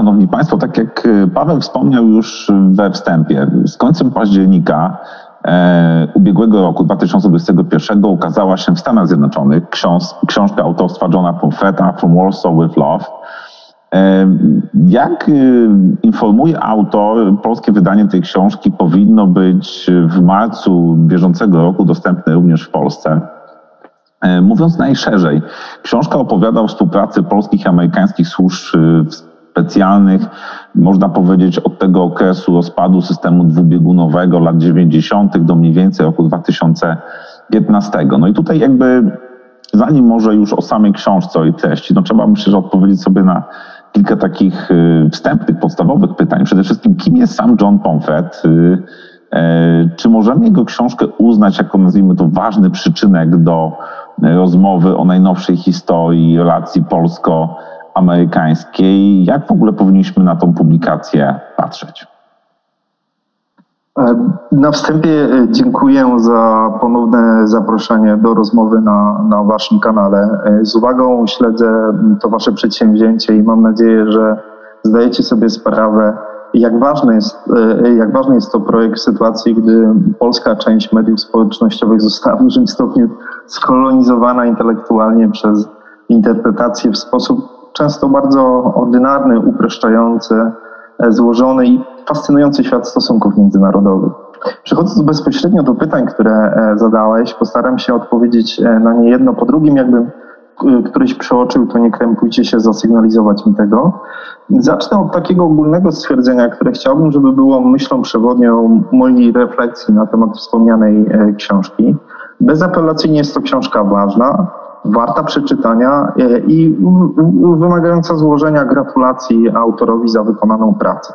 Szanowni Państwo, tak jak Paweł wspomniał już we wstępie, z końcem października e, ubiegłego roku, 2021, ukazała się w Stanach Zjednoczonych książ książka autorstwa Johna Pomfreta From Warsaw with Love. E, jak e, informuje autor, polskie wydanie tej książki powinno być w marcu bieżącego roku dostępne również w Polsce. E, mówiąc najszerzej, książka opowiada o współpracy polskich i amerykańskich służb specjalnych, można powiedzieć od tego okresu rozpadu systemu dwubiegunowego lat 90. do mniej więcej roku 2015. No i tutaj jakby zanim może już o samej książce, o jej treści, no trzeba myślę, że odpowiedzieć sobie na kilka takich y, wstępnych, podstawowych pytań. Przede wszystkim, kim jest sam John Pomfret? Y, e, czy możemy jego książkę uznać jako, nazwijmy to, ważny przyczynek do rozmowy o najnowszej historii relacji polsko-amerykańskiej? Jak w ogóle powinniśmy na tą publikację patrzeć? E, na wstępie e, dziękuję za ponowne zaproszenie do rozmowy na, na Waszym kanale. E, z uwagą śledzę to Wasze przedsięwzięcie i mam nadzieję, że zdajecie sobie sprawę, jak ważny jest, jak ważny jest to projekt w sytuacji, gdy polska część mediów społecznościowych została w dużym stopniu skolonizowana intelektualnie przez interpretację w sposób często bardzo ordynarny, upraszczający, złożony i fascynujący świat stosunków międzynarodowych. Przechodząc bezpośrednio do pytań, które e, zadałeś, postaram się odpowiedzieć e, na nie jedno po drugim, jakbym e, któryś przeoczył, to nie krępujcie się zasygnalizować mi tego. Zacznę od takiego ogólnego stwierdzenia, które chciałbym, żeby było myślą przewodnią mojej refleksji na temat wspomnianej książki. Bezapelacyjnie jest to książka ważna, warta przeczytania i wymagająca złożenia gratulacji autorowi za wykonaną pracę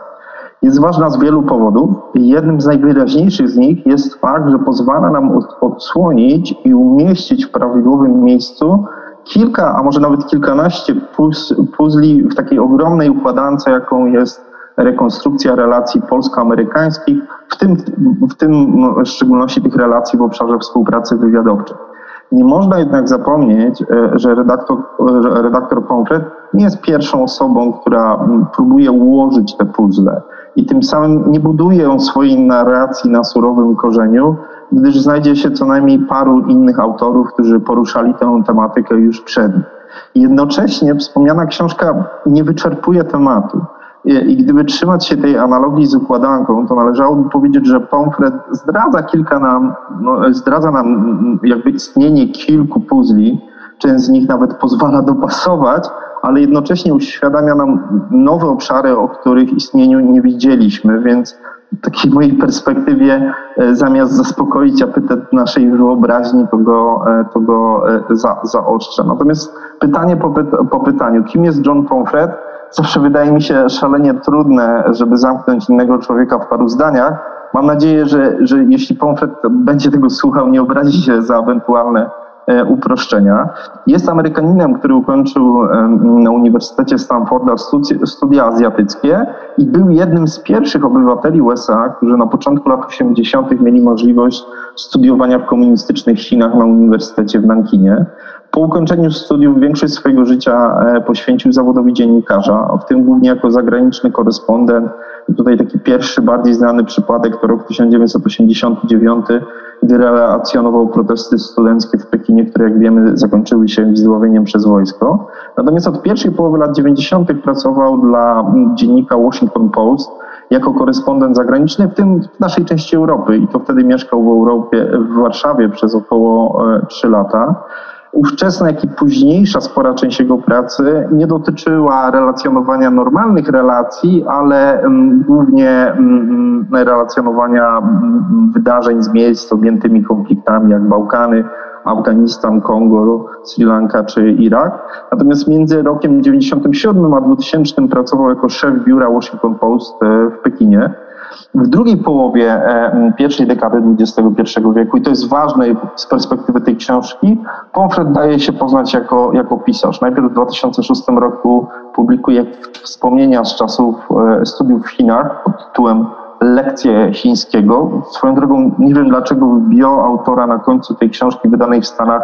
jest ważna z wielu powodów. Jednym z najwyraźniejszych z nich jest fakt, że pozwala nam odsłonić i umieścić w prawidłowym miejscu kilka, a może nawet kilkanaście puzli w takiej ogromnej układance, jaką jest rekonstrukcja relacji polsko-amerykańskich, w tym, w tym w szczególności tych relacji w obszarze współpracy wywiadowczej. Nie można jednak zapomnieć, e, że redaktor, że redaktor Pomfret nie jest pierwszą osobą, która próbuje ułożyć te puzzle i tym samym nie buduje swojej narracji na surowym korzeniu, gdyż znajdzie się co najmniej paru innych autorów, którzy poruszali tę tematykę już przed. Jednocześnie wspomniana książka nie wyczerpuje tematu. I gdyby trzymać się tej analogii z układanką, to należałoby powiedzieć, że Pomfret zdradza kilka nam, no, zdradza nam jakby istnienie kilku puzli, część z nich nawet pozwala dopasować, ale jednocześnie uświadamia nam nowe obszary, o których istnieniu nie widzieliśmy, więc w takiej mojej perspektywie e, zamiast zaspokoić apetyt naszej wyobraźni, to go, e, to go e, za, zaostrzę. Natomiast pytanie po, po pytaniu, kim jest John Pomfret? Zawsze wydaje mi się szalenie trudne, żeby zamknąć innego człowieka w paru zdaniach. Mam nadzieję, że, że jeśli Pomfret będzie tego słuchał, nie obrazi się za ewentualne E, uproszczenia. Jest Amerykaninem, który ukończył na Uniwersytecie Stanforda studia azjatyckie i był jednym z pierwszych obywateli USA, którzy na początku lat 80. mieli możliwość studiowania w komunistycznych Chinach na Uniwersytecie w Nankinie. Po ukończeniu studiów większość swojego życia e, poświęcił zawodowi dziennikarza, w tym głównie jako zagraniczny korespondent. I tutaj taki pierwszy, bardziej znany przypadek to rok 1989, gdy relacjonował protesty studenckie w Pekinie, które jak wiemy zakończyły się zdławieniem przez wojsko. Natomiast od pierwszej połowy lat 90. pracował dla dziennika Washington Post jako korespondent zagraniczny, w tym w naszej części Europy i to wtedy mieszkał w Europie, w Warszawie przez około 3 e, lata. Ówczesna, jak i późniejsza spora część jego pracy nie dotyczyła relacjonowania normalnych relacji, ale mm, głównie mm, relacjonowania mm, wydarzeń z miejsc objętymi konfliktami, jak Bałkany, Afganistan, Kongo, Sri Lanka czy Irak. Natomiast między rokiem 97 a 2000 pracował jako szef biura Washington Post e, w Pekinie w drugiej połowie e, pierwszej dekady XXI wieku, i to jest ważne z perspektywy tej książki, Pomfret daje się poznać jako, jako pisarz. Najpierw w 2006 roku publikuje wspomnienia z czasów e, studiów w Chinach pod tytułem Lekcje chińskiego. Swoją drogą nie wiem dlaczego bio autora na końcu tej książki wydanej w Stanach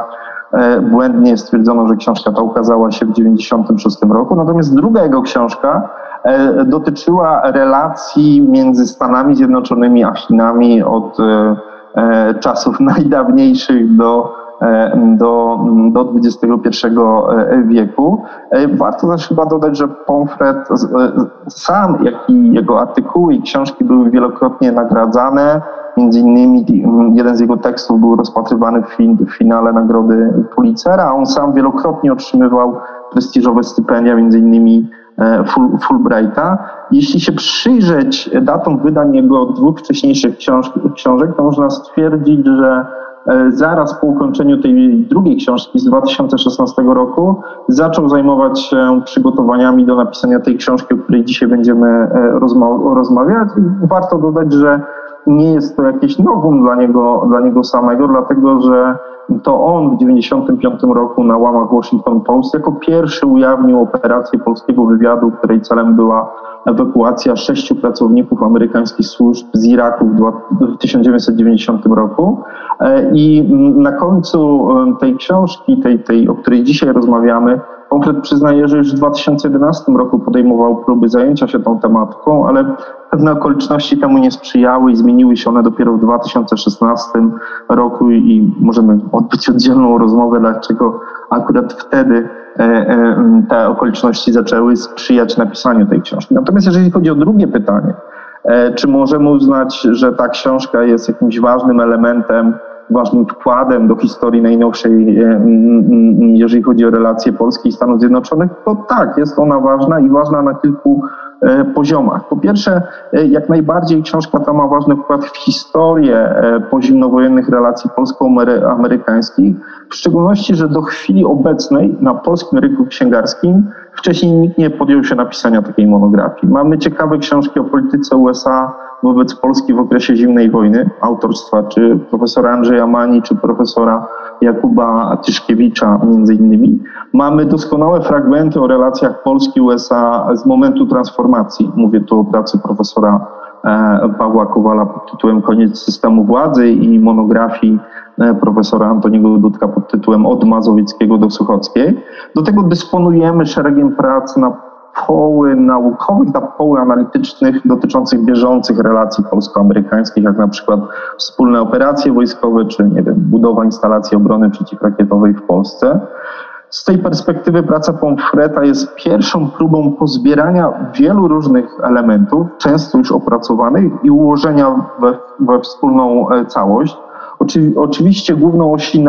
e, błędnie stwierdzono, że książka ta ukazała się w 1996 roku. Natomiast druga jego książka dotyczyła relacji między Stanami Zjednoczonymi a Chinami od czasów najdawniejszych do E, do, do XXI e, wieku. E, warto też chyba dodać, że Pomfret sam, jak i jego artykuły i książki były wielokrotnie nagradzane. Między innymi jeden z jego tekstów był rozpatrywany w, fin, w finale nagrody Pulitzera, a on sam wielokrotnie otrzymywał prestiżowe stypendia, między innymi Fulbrighta. Jeśli się przyjrzeć datom wydań jego dwóch wcześniejszych książ książek, to można stwierdzić, że E, zaraz po ukończeniu tej drugiej książki z 2016 roku zaczął zajmować się przygotowaniami do napisania tej książki, o której dzisiaj będziemy e, rozma rozmawiać. I warto dodać, że nie jest to jakieś nowum dla niego, dla niego samego, dlatego że to on w 1995 roku na łamach Washington Post jako pierwszy ujawnił operację polskiego wywiadu, której celem była ewakuacja sześciu pracowników amerykańskich służb z Iraku w 1990 roku. E, I na końcu e, tej książki, tej, tej, o której dzisiaj rozmawiamy, Konkret przyznaje, że już w 2011 roku podejmował próby zajęcia się tą tematką, ale pewne okoliczności temu nie sprzyjały i zmieniły się one dopiero w 2016 roku i możemy odbyć oddzielną rozmowę, dlaczego akurat wtedy e, te okoliczności zaczęły sprzyjać napisaniu tej książki. Natomiast jeżeli chodzi o drugie pytanie, czy możemy uznać, że ta książka jest jakimś ważnym elementem ważnym wkładem do historii najnowszej, e, jeżeli chodzi o relacje Polski i Stanów Zjednoczonych, to tak, jest ona ważna i ważna na kilku e, poziomach. Po pierwsze, e, jak najbardziej książka ta ma ważny wkład w historię pozimnowojennych relacji polsko-amerykańskich, w szczególności, że do chwili obecnej na polskim rynku księgarskim wcześniej nikt nie podjął się napisania takiej monografii. Mamy ciekawe książki o polityce USA wobec Polski w okresie zimnej wojny, autorstwa czy profesora Andrzeja Mani, czy profesora Jakuba Tyszkiewicza między innymi. Mamy doskonałe fragmenty o relacjach Polski-USA z momentu transformacji. Mówię tu o pracy profesora e, Pawła Kowala pod tytułem Koniec systemu władzy i monografii e, profesora Antoniego Dudka pod tytułem Od Mazowieckiego do Suchockiej. Do tego dysponujemy szeregiem prac na poły naukowych, na poły analitycznych dotyczących bieżących relacji polsko-amerykańskich, jak na przykład wspólne operacje wojskowe, czy nie wiem, budowa instalacji obrony przeciwrakietowej w Polsce. Z tej perspektywy praca Pomfreta jest pierwszą próbą pozbierania wielu różnych elementów, często już opracowanych, i ułożenia we, we wspólną e, całość. Oczywiście główną, osi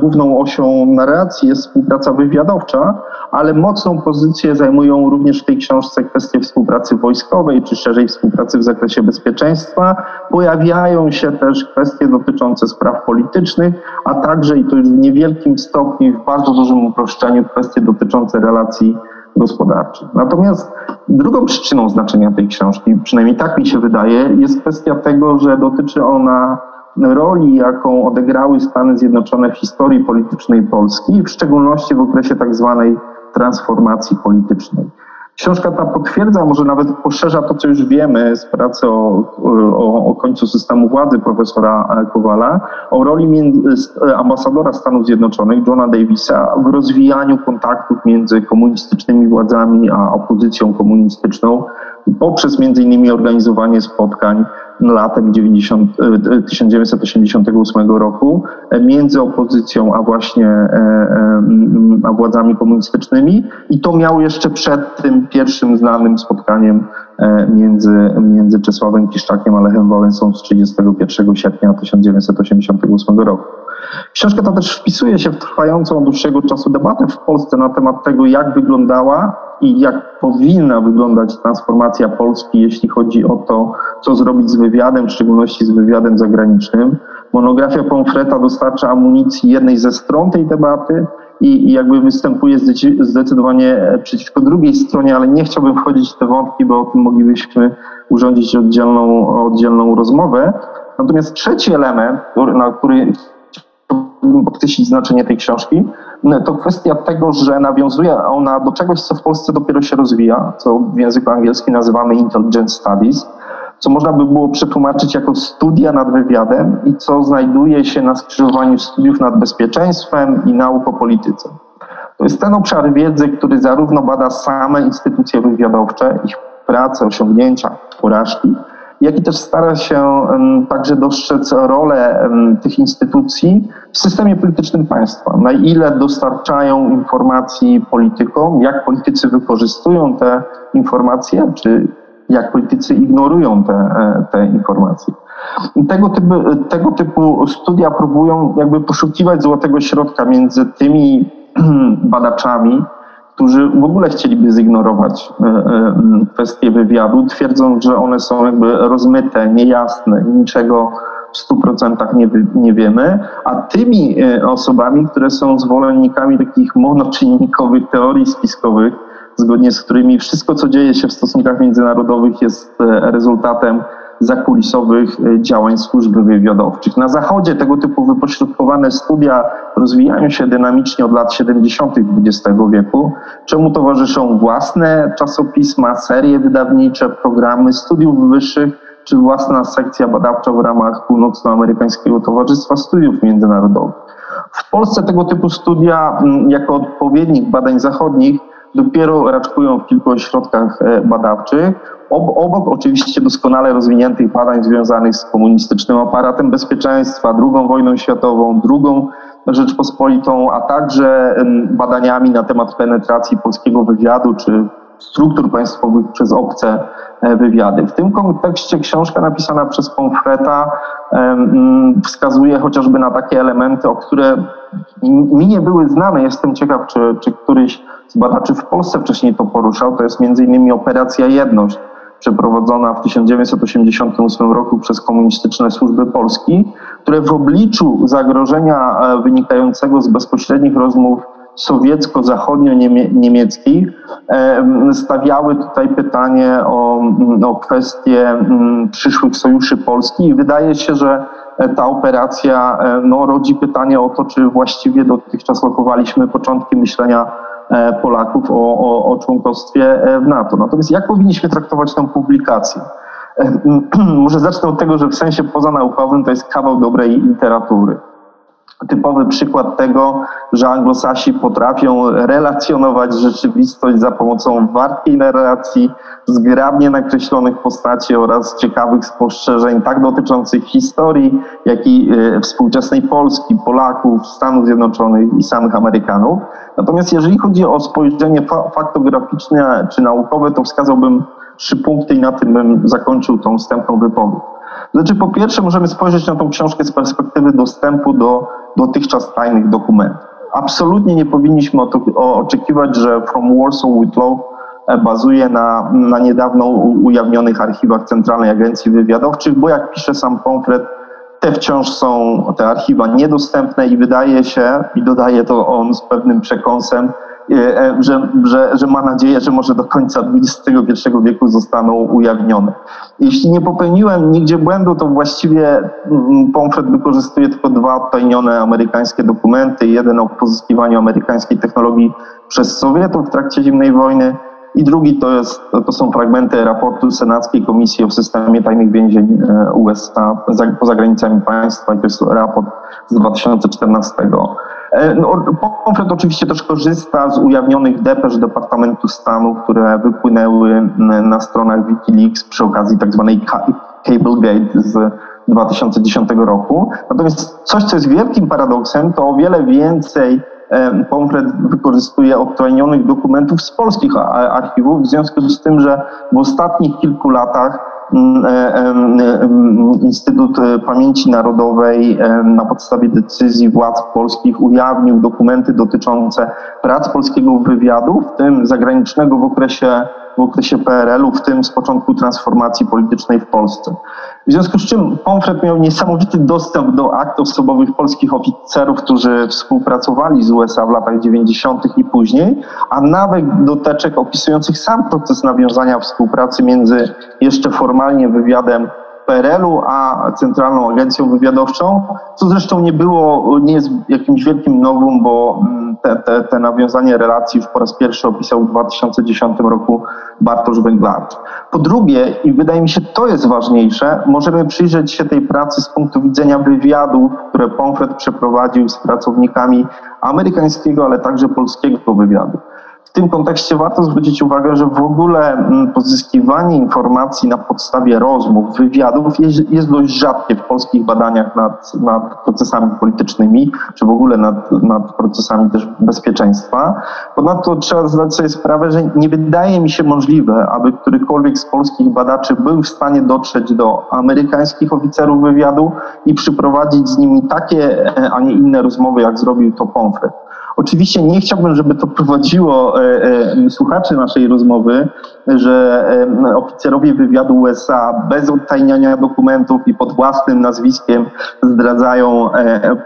główną osią narracji jest współpraca wywiadowcza, ale mocną pozycję zajmują również w tej książce kwestie współpracy wojskowej, czy szerzej współpracy w zakresie bezpieczeństwa. Pojawiają się też kwestie dotyczące spraw politycznych, a także, i to już w niewielkim stopniu, w bardzo dużym uproszczeniu, kwestie dotyczące relacji gospodarczych. Natomiast drugą przyczyną znaczenia tej książki, przynajmniej tak mi się wydaje, jest kwestia tego, że dotyczy ona roli, jaką odegrały Stany Zjednoczone w historii politycznej Polski, w szczególności w okresie tak zwanej transformacji politycznej. Książka ta potwierdza, może nawet poszerza to, co już wiemy z pracy o, o, o końcu systemu władzy profesora Kowala, o roli ambasadora Stanów Zjednoczonych, Johna Davisa, w rozwijaniu kontaktów między komunistycznymi władzami a opozycją komunistyczną poprzez innymi organizowanie spotkań latem 90, 1988 e, roku e, między opozycją a właśnie e, a władzami komunistycznymi i to miało jeszcze przed tym pierwszym znanym spotkaniem między, między Czesławem Kiszczakiem a Lechem Wałęsą z 31 sierpnia 1988 roku. Książka ta też wpisuje się w trwającą od dłuższego czasu debatę w Polsce na temat tego, jak wyglądała i jak powinna wyglądać transformacja Polski, jeśli chodzi o to, co zrobić z wywiadem, w szczególności z wywiadem zagranicznym. Monografia Pomfreta dostarcza amunicji jednej ze stron tej debaty i, jakby występuje zdecydowanie przeciwko drugiej stronie, ale nie chciałbym wchodzić w te wątki, bo o tym moglibyśmy urządzić oddzielną, oddzielną rozmowę. Natomiast trzeci element, na który podkreślić znaczenie tej książki, to kwestia tego, że nawiązuje ona do czegoś, co w Polsce dopiero się rozwija, co w języku angielskim nazywamy intelligence studies, co można by było przetłumaczyć jako studia nad wywiadem i co znajduje się na skrzyżowaniu studiów nad bezpieczeństwem i nauk o polityce. To jest ten obszar wiedzy, który zarówno bada same instytucje wywiadowcze, ich pracę, osiągnięcia, porażki, jak i też stara się także dostrzec rolę tych instytucji w systemie politycznym państwa. Na ile dostarczają informacji politykom, jak politycy wykorzystują te informacje, czy jak politycy ignorują te, e, te informacje. Tego typu, tego typu studia próbują jakby poszukiwać złotego środka między tymi badaczami, którzy w ogóle chcieliby zignorować e, e, kwestie wywiadu, twierdząc, że one są jakby rozmyte, niejasne, niczego w 100% nie, nie wiemy, a tymi e, osobami, które są zwolennikami takich monoczynnikowych teorii spiskowych, zgodnie z którymi wszystko, co dzieje się w stosunkach międzynarodowych, jest rezultatem zakulisowych e, działań służb wywiadowczych. Na Zachodzie tego typu wypośrodkowane studia rozwijają się dynamicznie od lat 70. XX wieku, czemu towarzyszą własne czasopisma, serie wydawnicze, programy studiów wyższych, czy własna sekcja badawcza w ramach Północnoamerykańskiego Towarzystwa Studiów Międzynarodowych. W Polsce tego typu studia, mm, jako odpowiednik badań zachodnich, dopiero raczkują w kilku ośrodkach e, badawczych. Obok oczywiście doskonale rozwiniętych badań związanych z komunistycznym aparatem bezpieczeństwa, II wojną światową, II Rzeczpospolitą, a także badaniami na temat penetracji polskiego wywiadu czy struktur państwowych przez obce e, wywiady. W tym kontekście książka napisana przez Pomfreta wskazuje chociażby na takie elementy, o które mi nie były znane. Jestem ciekaw, czy, czy któryś z badaczy w Polsce wcześniej to poruszał. To jest między innymi operacja Jedność, przeprowadzona w 1988 roku przez komunistyczne służby Polski, które w obliczu zagrożenia e, wynikającego z bezpośrednich rozmów sowiecko-zachodnio-niemieckich e, stawiały tutaj pytanie o, o kwestię przyszłych sojuszy Polski. I wydaje się, że ta operacja e, no, rodzi pytanie o to, czy właściwie dotychczas lokowaliśmy początki myślenia E, Polaków o, o, o członkostwie e, w NATO. Natomiast jak powinniśmy traktować tę publikację? E, może zacznę od tego, że w sensie pozanaukowym to jest kawał dobrej literatury typowy przykład tego, że anglosasi potrafią relacjonować rzeczywistość za pomocą wartkiej narracji, zgrabnie nakreślonych postaci oraz ciekawych spostrzeżeń, tak dotyczących historii, jak i e, współczesnej Polski, Polaków, Stanów Zjednoczonych i samych Amerykanów. Natomiast jeżeli chodzi o spojrzenie faktograficzne czy naukowe, to wskazałbym trzy punkty i na tym bym zakończył tą wstępną wypowiedź. Znaczy, po pierwsze, możemy spojrzeć na tą książkę z perspektywy dostępu do dotychczas tajnych dokumentów. Absolutnie nie powinniśmy oczekiwać, że From Warsaw with Love e, bazuje na, na niedawno ujawnionych archiwach Centralnej Agencji Wywiadowczych, bo jak pisze sam pamflet, te wciąż są te archiwa niedostępne i wydaje się, i dodaje to on z pewnym przekąsem, że, że, że ma nadzieję, że może do końca XXI wieku zostaną ujawnione. Jeśli nie popełniłem nigdzie błędu, to właściwie mm, Pomfret wykorzystuje tylko dwa odtajnione amerykańskie dokumenty. Jeden o pozyskiwaniu amerykańskiej technologii przez Sowietów w trakcie zimnej wojny i drugi to, jest, to są fragmenty raportu Senackiej Komisji o systemie tajnych więzień e, USA poza granicami państwa i to jest raport z 2014. E, no, oczywiście też korzysta z ujawnionych depesz Departamentu Stanu, które wypłynęły na stronach Wikileaks przy okazji tak zwanej Cablegate z 2010 roku. Natomiast coś, co jest wielkim paradoksem, to o wiele więcej e, Pomfret wykorzystuje odtajnionych dokumentów z polskich archiwów, w związku z tym, że w ostatnich kilku latach Instytut Pamięci Narodowej na podstawie decyzji władz polskich ujawnił dokumenty dotyczące prac polskiego wywiadu, w tym zagranicznego w okresie w okresie PRL-u, w tym z początku transformacji politycznej w Polsce. W związku z czym Pomfret miał niesamowity dostęp do akt osobowych polskich oficerów, którzy współpracowali z USA w latach 90. i później, a nawet do teczek opisujących sam proces nawiązania współpracy między jeszcze formalnie wywiadem PRL-u, a Centralną Agencją Wywiadowczą, co zresztą nie było, nie jest jakimś wielkim nowum, bo mm, te, te, te nawiązanie relacji już po raz pierwszy opisał w 2010 roku Bartosz Węglarz. Po drugie, i wydaje mi się to jest ważniejsze, możemy przyjrzeć się tej pracy z punktu widzenia wywiadów, które Pomfret przeprowadził z pracownikami amerykańskiego, ale także polskiego wywiadu. W tym kontekście warto zwrócić uwagę, że w ogóle mm, pozyskiwanie informacji na podstawie rozmów, wywiadów jest, jest dość rzadkie w polskich badaniach nad, nad, procesami politycznymi, czy w ogóle nad, nad procesami też bezpieczeństwa. Ponadto trzeba zdać sobie sprawę, że nie wydaje mi się możliwe, aby którykolwiek z polskich badaczy był w stanie dotrzeć do amerykańskich oficerów wywiadu i przyprowadzić z nimi takie, e, a nie inne rozmowy, jak zrobił to Pomfret. Oczywiście nie chciałbym, żeby to prowadziło e, e, słuchaczy naszej rozmowy, że e, oficerowie wywiadu USA bez odtajniania dokumentów i pod własnym nazwiskiem zdradzają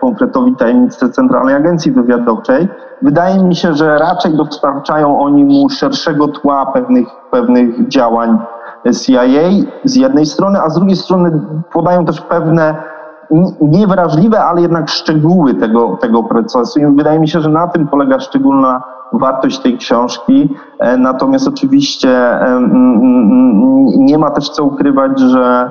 konkretowi tajemnicę Centralnej Agencji Wywiadowczej. Wydaje mi się, że raczej dostarczają oni mu szerszego tła pewnych, pewnych działań CIA z jednej strony, a z drugiej strony podają też pewne niewrażliwe, ale jednak szczegóły tego, tego procesu. I wydaje mi się, że na tym polega szczególna wartość tej książki. E, natomiast oczywiście nie ma też co ukrywać, że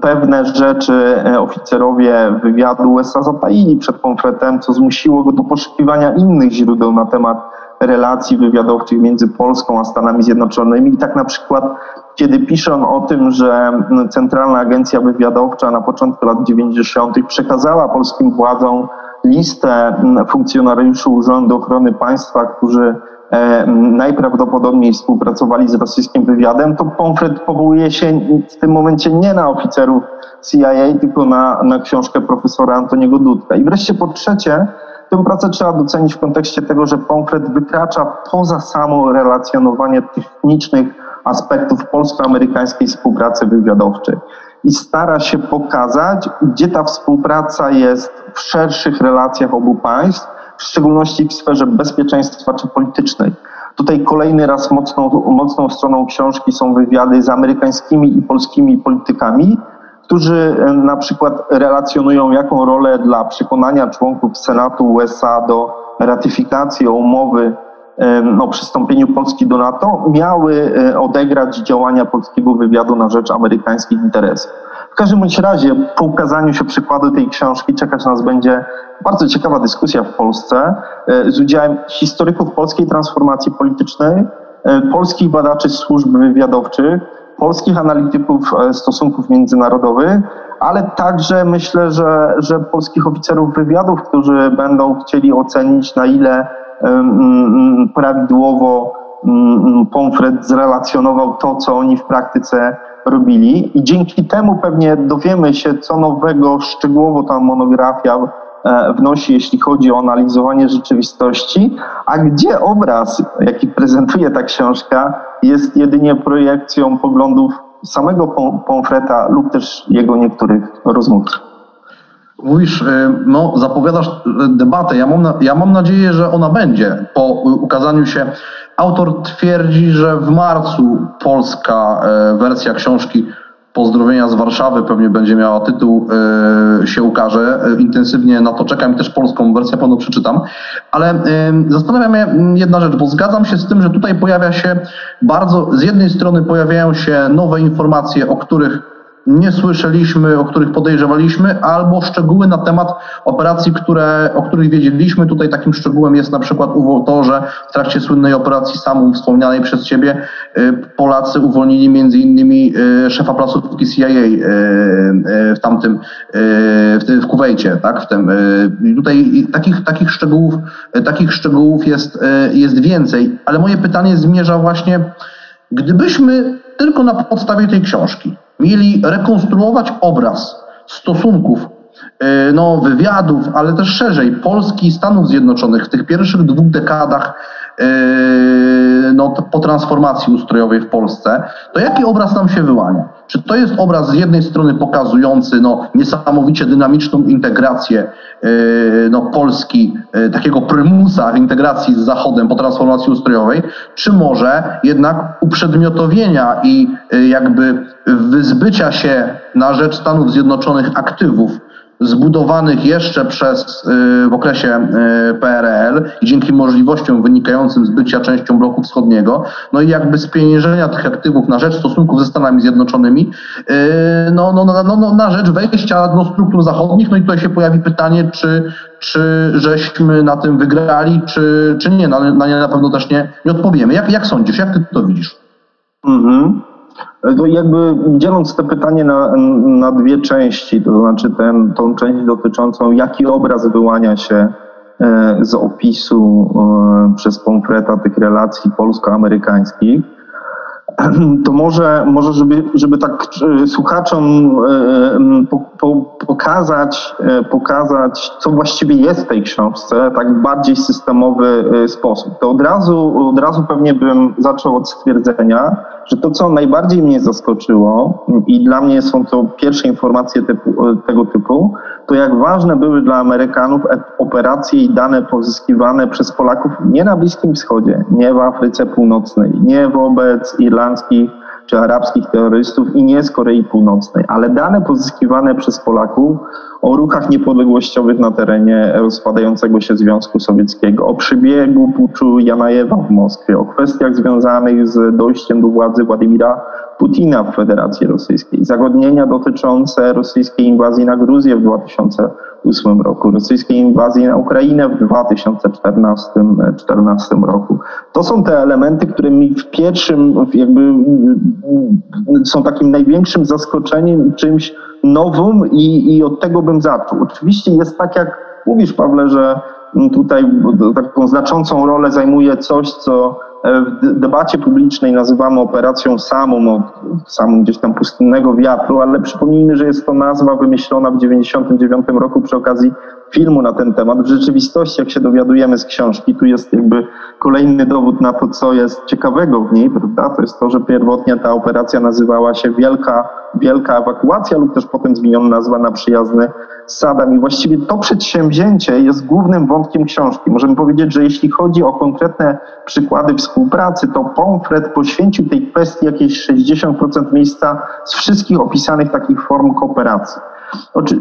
pewne rzeczy e, oficerowie wywiadu USA zataili przed Pomfretem, co zmusiło go do poszukiwania innych źródeł na temat relacji wywiadowczych między Polską a Stanami Zjednoczonymi. I tak na przykład kiedy piszą o tym, że Centralna Agencja Wywiadowcza na początku lat 90. przekazała polskim władzom listę funkcjonariuszy Urzędu Ochrony Państwa, którzy e, najprawdopodobniej współpracowali z rosyjskim wywiadem, to Pomfret powołuje się w tym momencie nie na oficerów CIA, tylko na, na książkę profesora Antoniego Dudka. I wreszcie po trzecie, tę pracę trzeba docenić w kontekście tego, że Pomfret wykracza poza samo relacjonowanie technicznych aspektów polsko-amerykańskiej współpracy wywiadowczej i stara się pokazać, gdzie ta współpraca jest w szerszych relacjach obu państw, w szczególności w sferze bezpieczeństwa czy politycznej. Tutaj kolejny raz mocną, mocną stroną książki są wywiady z amerykańskimi i polskimi politykami, którzy e, na przykład relacjonują, jaką rolę dla przekonania członków Senatu USA do ratyfikacji umowy o przystąpieniu Polski do NATO miały e, odegrać działania polskiego wywiadu na rzecz amerykańskich interesów. W każdym bądź razie po ukazaniu się przykładu tej książki czekać nas będzie bardzo ciekawa dyskusja w Polsce e, z udziałem historyków polskiej transformacji politycznej, e, polskich badaczy służb wywiadowczych, polskich analityków stosunków międzynarodowych, ale także myślę, że, że polskich oficerów wywiadów, którzy będą chcieli ocenić, na ile prawidłowo Pomfret zrelacjonował to, co oni w praktyce robili i dzięki temu pewnie dowiemy się, co nowego szczegółowo ta monografia e, wnosi, jeśli chodzi o analizowanie rzeczywistości, a gdzie obraz, jaki prezentuje ta książka, jest jedynie projekcją poglądów samego Pomfreta lub też jego niektórych rozmówców. Mówisz, y, no, zapowiadasz debatę. Ja mam, ja mam nadzieję, że ona będzie po ukazaniu się. Autor twierdzi, że w marcu polska wersja książki Pozdrowienia z Warszawy pewnie będzie miała tytuł, się ukaże. Intensywnie na to czekam i też polską wersję pewno przeczytam. Ale zastanawia mnie jedna rzecz, bo zgadzam się z tym, że tutaj pojawia się bardzo, z jednej strony pojawiają się nowe informacje, o których nie słyszeliśmy, o których podejrzewaliśmy, albo szczegóły na temat operacji, które, o których wiedzieliśmy. Tutaj takim szczegółem jest na przykład to, że w trakcie słynnej operacji SAMU wspomnianej przez Ciebie y, Polacy uwolnili między innymi y, szefa placówki CIA y, w tamtym, w, Kuwejcie, tak? W tym, tutaj takich, takich szczegółów, takich szczegółów jest, jest więcej, ale moje pytanie zmierza właśnie, gdybyśmy tylko na podstawie tej książki. Mieli rekonstruować obraz stosunków, e, no, wywiadów, ale też szerzej Polski i Stanów Zjednoczonych w tych pierwszych dwóch dekadach no, po transformacji ustrojowej w Polsce, to jaki obraz nam się wyłania? Czy to jest obraz z jednej strony pokazujący no, niesamowicie dynamiczną integrację no, Polski, takiego prymusa integracji z Zachodem po transformacji ustrojowej, czy może jednak uprzedmiotowienia i jakby wyzbycia się na rzecz Stanów Zjednoczonych aktywów zbudowanych jeszcze przez, y, w okresie y, PRL i dzięki możliwościom wynikającym z bycia częścią bloku wschodniego, no i jakby spieniężenia tych aktywów na rzecz stosunków ze Stanami Zjednoczonymi, y, no, no, no, no, na rzecz wejścia do struktur zachodnich, no i tutaj się pojawi pytanie, czy, czy żeśmy na tym wygrali, czy, czy nie, na, na nie na pewno też nie, nie odpowiemy. Jak, jak sądzisz, jak ty to widzisz? Mhm. To jakby dzieląc to pytanie na, na dwie części, to znaczy ten, tą część dotyczącą jaki obraz wyłania się e, z opisu e, przez Pomfreta tych relacji polsko-amerykańskich, to może, może żeby, żeby tak e, słuchaczom po, po, pokazać, pokazać, co właściwie jest w tej książce, tak bardziej systemowy sposób, to od razu, od razu pewnie bym zaczął od stwierdzenia, że to, co najbardziej mnie zaskoczyło i dla mnie są to pierwsze informacje typu, tego typu, to jak ważne były dla Amerykanów operacje i dane pozyskiwane przez Polaków nie na Bliskim Wschodzie, nie w Afryce Północnej, nie wobec irlandzkich czy arabskich terrorystów i nie z Korei Północnej, ale dane pozyskiwane przez Polaków o ruchach niepodległościowych na terenie rozpadającego się Związku Sowieckiego, o przebiegu puczu Janajewa w Moskwie, o kwestiach związanych z dojściem do władzy Władimira Putina w Federacji Rosyjskiej, zagodnienia dotyczące rosyjskiej inwazji na Gruzję w 2008 roku, rosyjskiej inwazji na Ukrainę w 2014 roku. To są te elementy, które mi w pierwszym jakby są takim największym zaskoczeniem, czymś nowym i, i od tego bym zaczął. Oczywiście jest tak, jak mówisz, Pawle, że tutaj taką znaczącą rolę zajmuje coś, co w debacie publicznej nazywamy operacją samą, no, samą gdzieś tam pustynnego wiatru, ale przypomnijmy, że jest to nazwa wymyślona w 1999 roku przy okazji filmu na ten temat. W rzeczywistości, jak się dowiadujemy z książki, tu jest jakby kolejny dowód na to, co jest ciekawego w niej, prawda? To jest to, że pierwotnie ta operacja nazywała się Wielka, Wielka Ewakuacja lub też potem zmieniona nazwa na przyjazny Saddam. I właściwie to przedsięwzięcie jest głównym wątkiem książki. Możemy powiedzieć, że jeśli chodzi o konkretne przykłady współpracy, to Pomfret poświęcił tej kwestii jakieś 60% miejsca z wszystkich opisanych takich form kooperacji.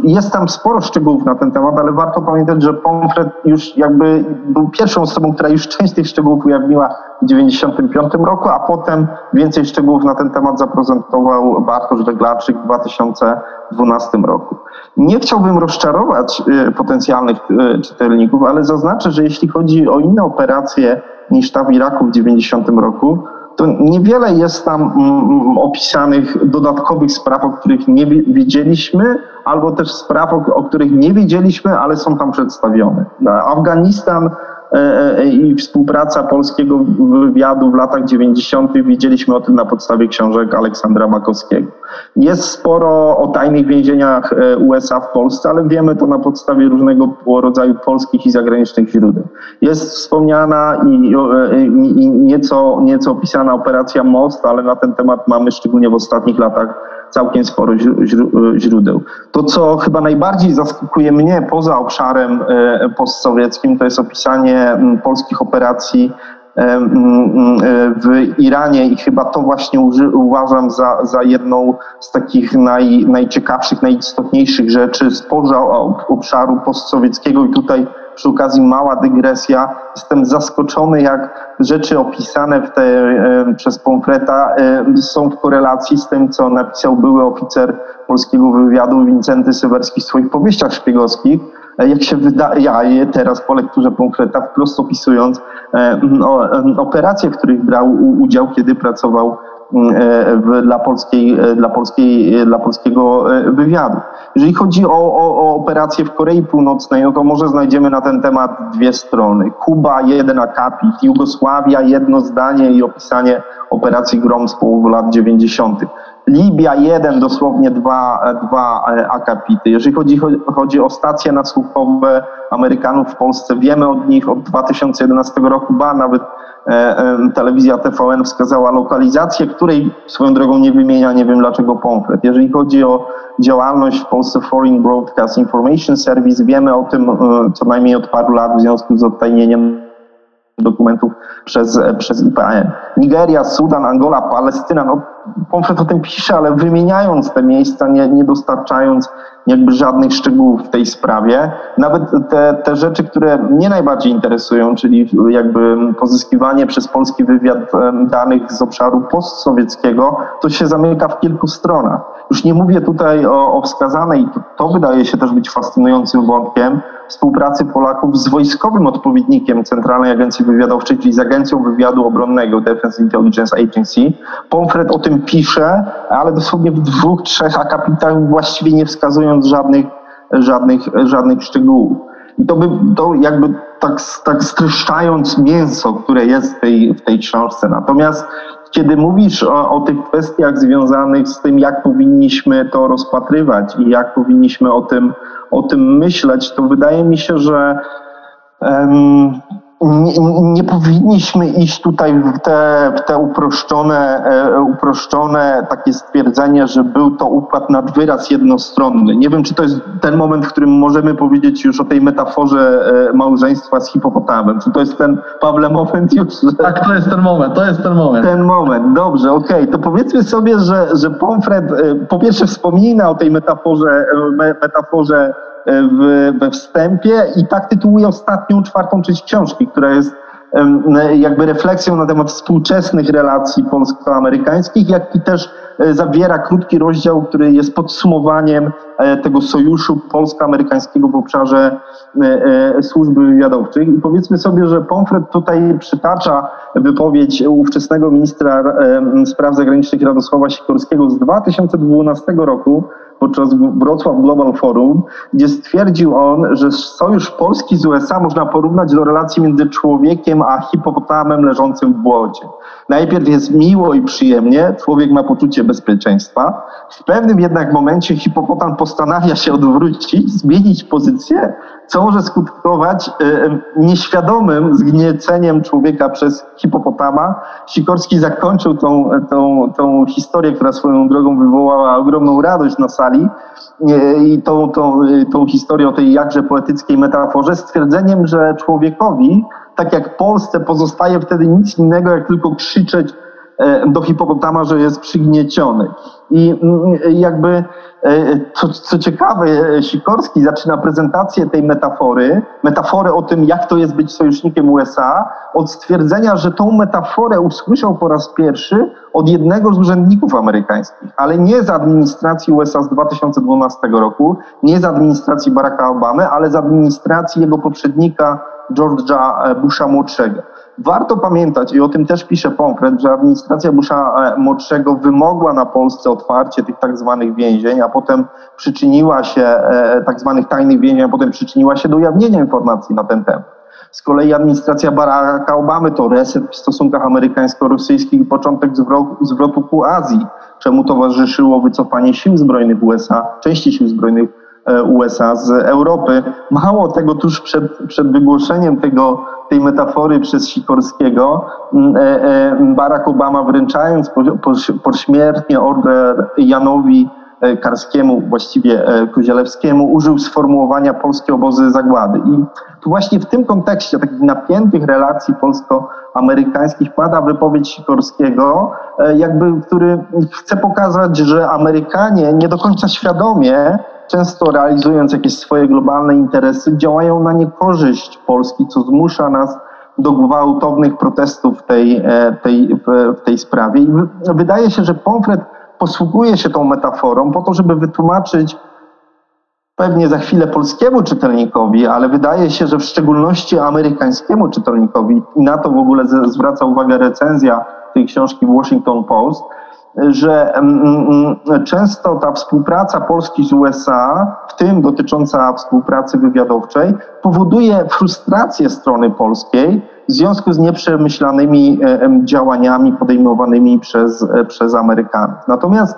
Jest tam sporo szczegółów na ten temat, ale warto pamiętać, że Pomfret już jakby był pierwszą osobą, która już część tych szczegółów ujawniła w 1995 roku, a potem więcej szczegółów na ten temat zaprezentował Bartosz Weglarczyk w 2012 roku. Nie chciałbym rozczarować y, potencjalnych y, czytelników, ale zaznaczę, że jeśli chodzi o inne operacje niż ta w Iraku w 90 roku, to niewiele jest tam mm, mm, opisanych dodatkowych spraw, o których nie wiedzieliśmy, albo też spraw, o, których nie wiedzieliśmy, ale są tam przedstawione. Afganistan i współpraca polskiego wywiadu w latach 90. widzieliśmy o tym na podstawie książek Aleksandra Makowskiego. Jest sporo o tajnych więzieniach e, USA w Polsce, ale wiemy to na podstawie różnego rodzaju polskich i zagranicznych źródeł. Jest wspomniana i, i nieco, nieco opisana operacja Most, ale na ten temat mamy szczególnie w ostatnich latach całkiem sporo źródeł. To, co chyba najbardziej zaskakuje mnie poza obszarem e, postsowieckim, to jest opisanie polskich operacji e, w Iranie i chyba to właśnie uważam za, za jedną z takich naj, najciekawszych, najistotniejszych rzeczy spoza obszaru postsowieckiego i tutaj przy okazji mała dygresja. Jestem zaskoczony, jak rzeczy opisane w te, przez Pomfreta są w korelacji z tym, co napisał były oficer polskiego wywiadu Wincenty Sywerski w swoich powieściach szpiegowskich. Jak się wydaje teraz po lekturze Pomfreta, wprost opisując operacje, w których brał udział, kiedy pracował w, dla, polskiej, dla, polskiej, dla polskiego wywiadu. Jeżeli chodzi o, o, o operacje w Korei Północnej, no to może znajdziemy na ten temat dwie strony. Kuba, jeden akapit, Jugosławia, jedno zdanie i opisanie operacji Grom z połowy lat 90. Libia, jeden, dosłownie dwa, dwa akapity. Jeżeli chodzi, chodzi o stacje nasłuchowe Amerykanów w Polsce, wiemy od nich od 2011 roku, ba nawet telewizja TVN wskazała lokalizację, której swoją drogą nie wymienia, nie wiem dlaczego Pomfret. Jeżeli chodzi o działalność w Polsce Foreign Broadcast Information Service, wiemy o tym co najmniej od paru lat w związku z odtajnieniem dokumentów przez, przez IPN. Nigeria, Sudan, Angola, Palestyna, no Pomfret o tym pisze, ale wymieniając te miejsca, nie, nie dostarczając jakby żadnych szczegółów w tej sprawie. Nawet te, te rzeczy, które mnie najbardziej interesują, czyli jakby pozyskiwanie przez polski wywiad danych z obszaru postsowieckiego, to się zamyka w kilku stronach. Już nie mówię tutaj o, o wskazanej, to, to wydaje się też być fascynującym wątkiem, współpracy Polaków z wojskowym odpowiednikiem Centralnej Agencji Wywiadowczej, czyli z Agencją Wywiadu Obronnego Defense Intelligence Agency. Pomfret o tym pisze, ale dosłownie w dwóch, trzech akapitach właściwie nie wskazując żadnych, żadnych, żadnych szczegółów. I to by to jakby tak, tak streszczając mięso, które jest w tej, w tej książce. Natomiast kiedy mówisz o, o, tych kwestiach związanych z tym, jak powinniśmy to rozpatrywać i jak powinniśmy o tym, o tym myśleć, to wydaje mi się, że um, nie, nie, powinniśmy iść tutaj w te, w te uproszczone, e, uproszczone takie stwierdzenie, że był to układ nad wyraz jednostronny. Nie wiem, czy to jest ten moment, w którym możemy powiedzieć już o tej metaforze e, małżeństwa z hipopotamem. Czy to jest ten, Pawle, moment już? Że... Tak, to jest ten moment, to jest ten moment. Ten moment, dobrze, okej. Okay. To powiedzmy sobie, że, że Pomfret e, po pierwsze wspomina o tej metaforze, metaforze w, we wstępie i tak tytułuje ostatnią, czwartą część książki, która jest jakby refleksją na temat współczesnych relacji polsko-amerykańskich, jak i też e, zawiera krótki rozdział, który jest podsumowaniem e, tego sojuszu polsko-amerykańskiego w obszarze e, służby wywiadowczych. I powiedzmy sobie, że Pomfret tutaj przytacza wypowiedź ówczesnego ministra spraw zagranicznych Radosława Sikorskiego z 2012 roku, podczas Wrocław Global Forum, gdzie stwierdził on, że sojusz Polski z USA można porównać do relacji między człowiekiem a hipopotamem leżącym w błocie. Najpierw jest miło i przyjemnie, człowiek ma poczucie bezpieczeństwa. W pewnym jednak momencie hipopotam postanawia się odwrócić, zmienić pozycję, co może skutkować e, e, nieświadomym zgnieceniem człowieka przez hipopotama. Sikorski zakończył tą, tą, tą historię, która swoją drogą wywołała ogromną radość na sali e, i tą, tą, tą historię o tej jakże poetyckiej metaforze stwierdzeniem, że człowiekowi, tak jak Polsce, pozostaje wtedy nic innego, jak tylko krzyczeć do hipopotama, że jest przygnieciony. I mm, jakby E, co, co ciekawe, Sikorski zaczyna prezentację tej metafory, metafory o tym, jak to jest być sojusznikiem USA, od stwierdzenia, że tą metaforę usłyszał po raz pierwszy od jednego z urzędników amerykańskich, ale nie z administracji USA z 2012 roku, nie z administracji Baracka Obamy, ale z administracji jego poprzednika George'a Busha młodszego. Warto pamiętać, i o tym też pisze Pomfret, że administracja Busha e, młodszego wymogła na Polsce otwarcie tych tak zwanych więzień, a potem przyczyniła się, e, tak zwanych tajnych więzień, a potem przyczyniła się do ujawnienia informacji na ten temat. Z kolei administracja Baracka Obamy to reset w stosunkach amerykańsko-rosyjskich i początek zwrotu, ku Azji, czemu towarzyszyło wycofanie sił zbrojnych USA, części sił zbrojnych e, USA z Europy. Mało tego, tuż przed, przed wygłoszeniem tego tej metafory przez Sikorskiego, e, e, Barack Obama wręczając pośmiertnie order Janowi e, Karskiemu, właściwie Kozielewskiemu, użył sformułowania polskie obozy zagłady. I tu właśnie w tym kontekście takich napiętych relacji polsko-amerykańskich pada wypowiedź Sikorskiego, jakby, który chce pokazać, że Amerykanie nie do końca świadomie często realizując jakieś swoje globalne interesy, działają na niekorzyść Polski, co zmusza nas do gwałtownych protestów w tej, e, tej, w tej sprawie. I wydaje się, że Pomfret posługuje się tą metaforą po to, żeby wytłumaczyć pewnie za chwilę polskiemu czytelnikowi, ale wydaje się, że w szczególności amerykańskiemu czytelnikowi, i na to w ogóle zwraca uwagę recenzja tej książki Washington Post, że mm, mm, często ta współpraca Polski z USA, w tym dotycząca współpracy wywiadowczej, powoduje frustrację strony polskiej w związku z nieprzemyślanymi działaniami podejmowanymi przez, e, przez Amerykanów. Natomiast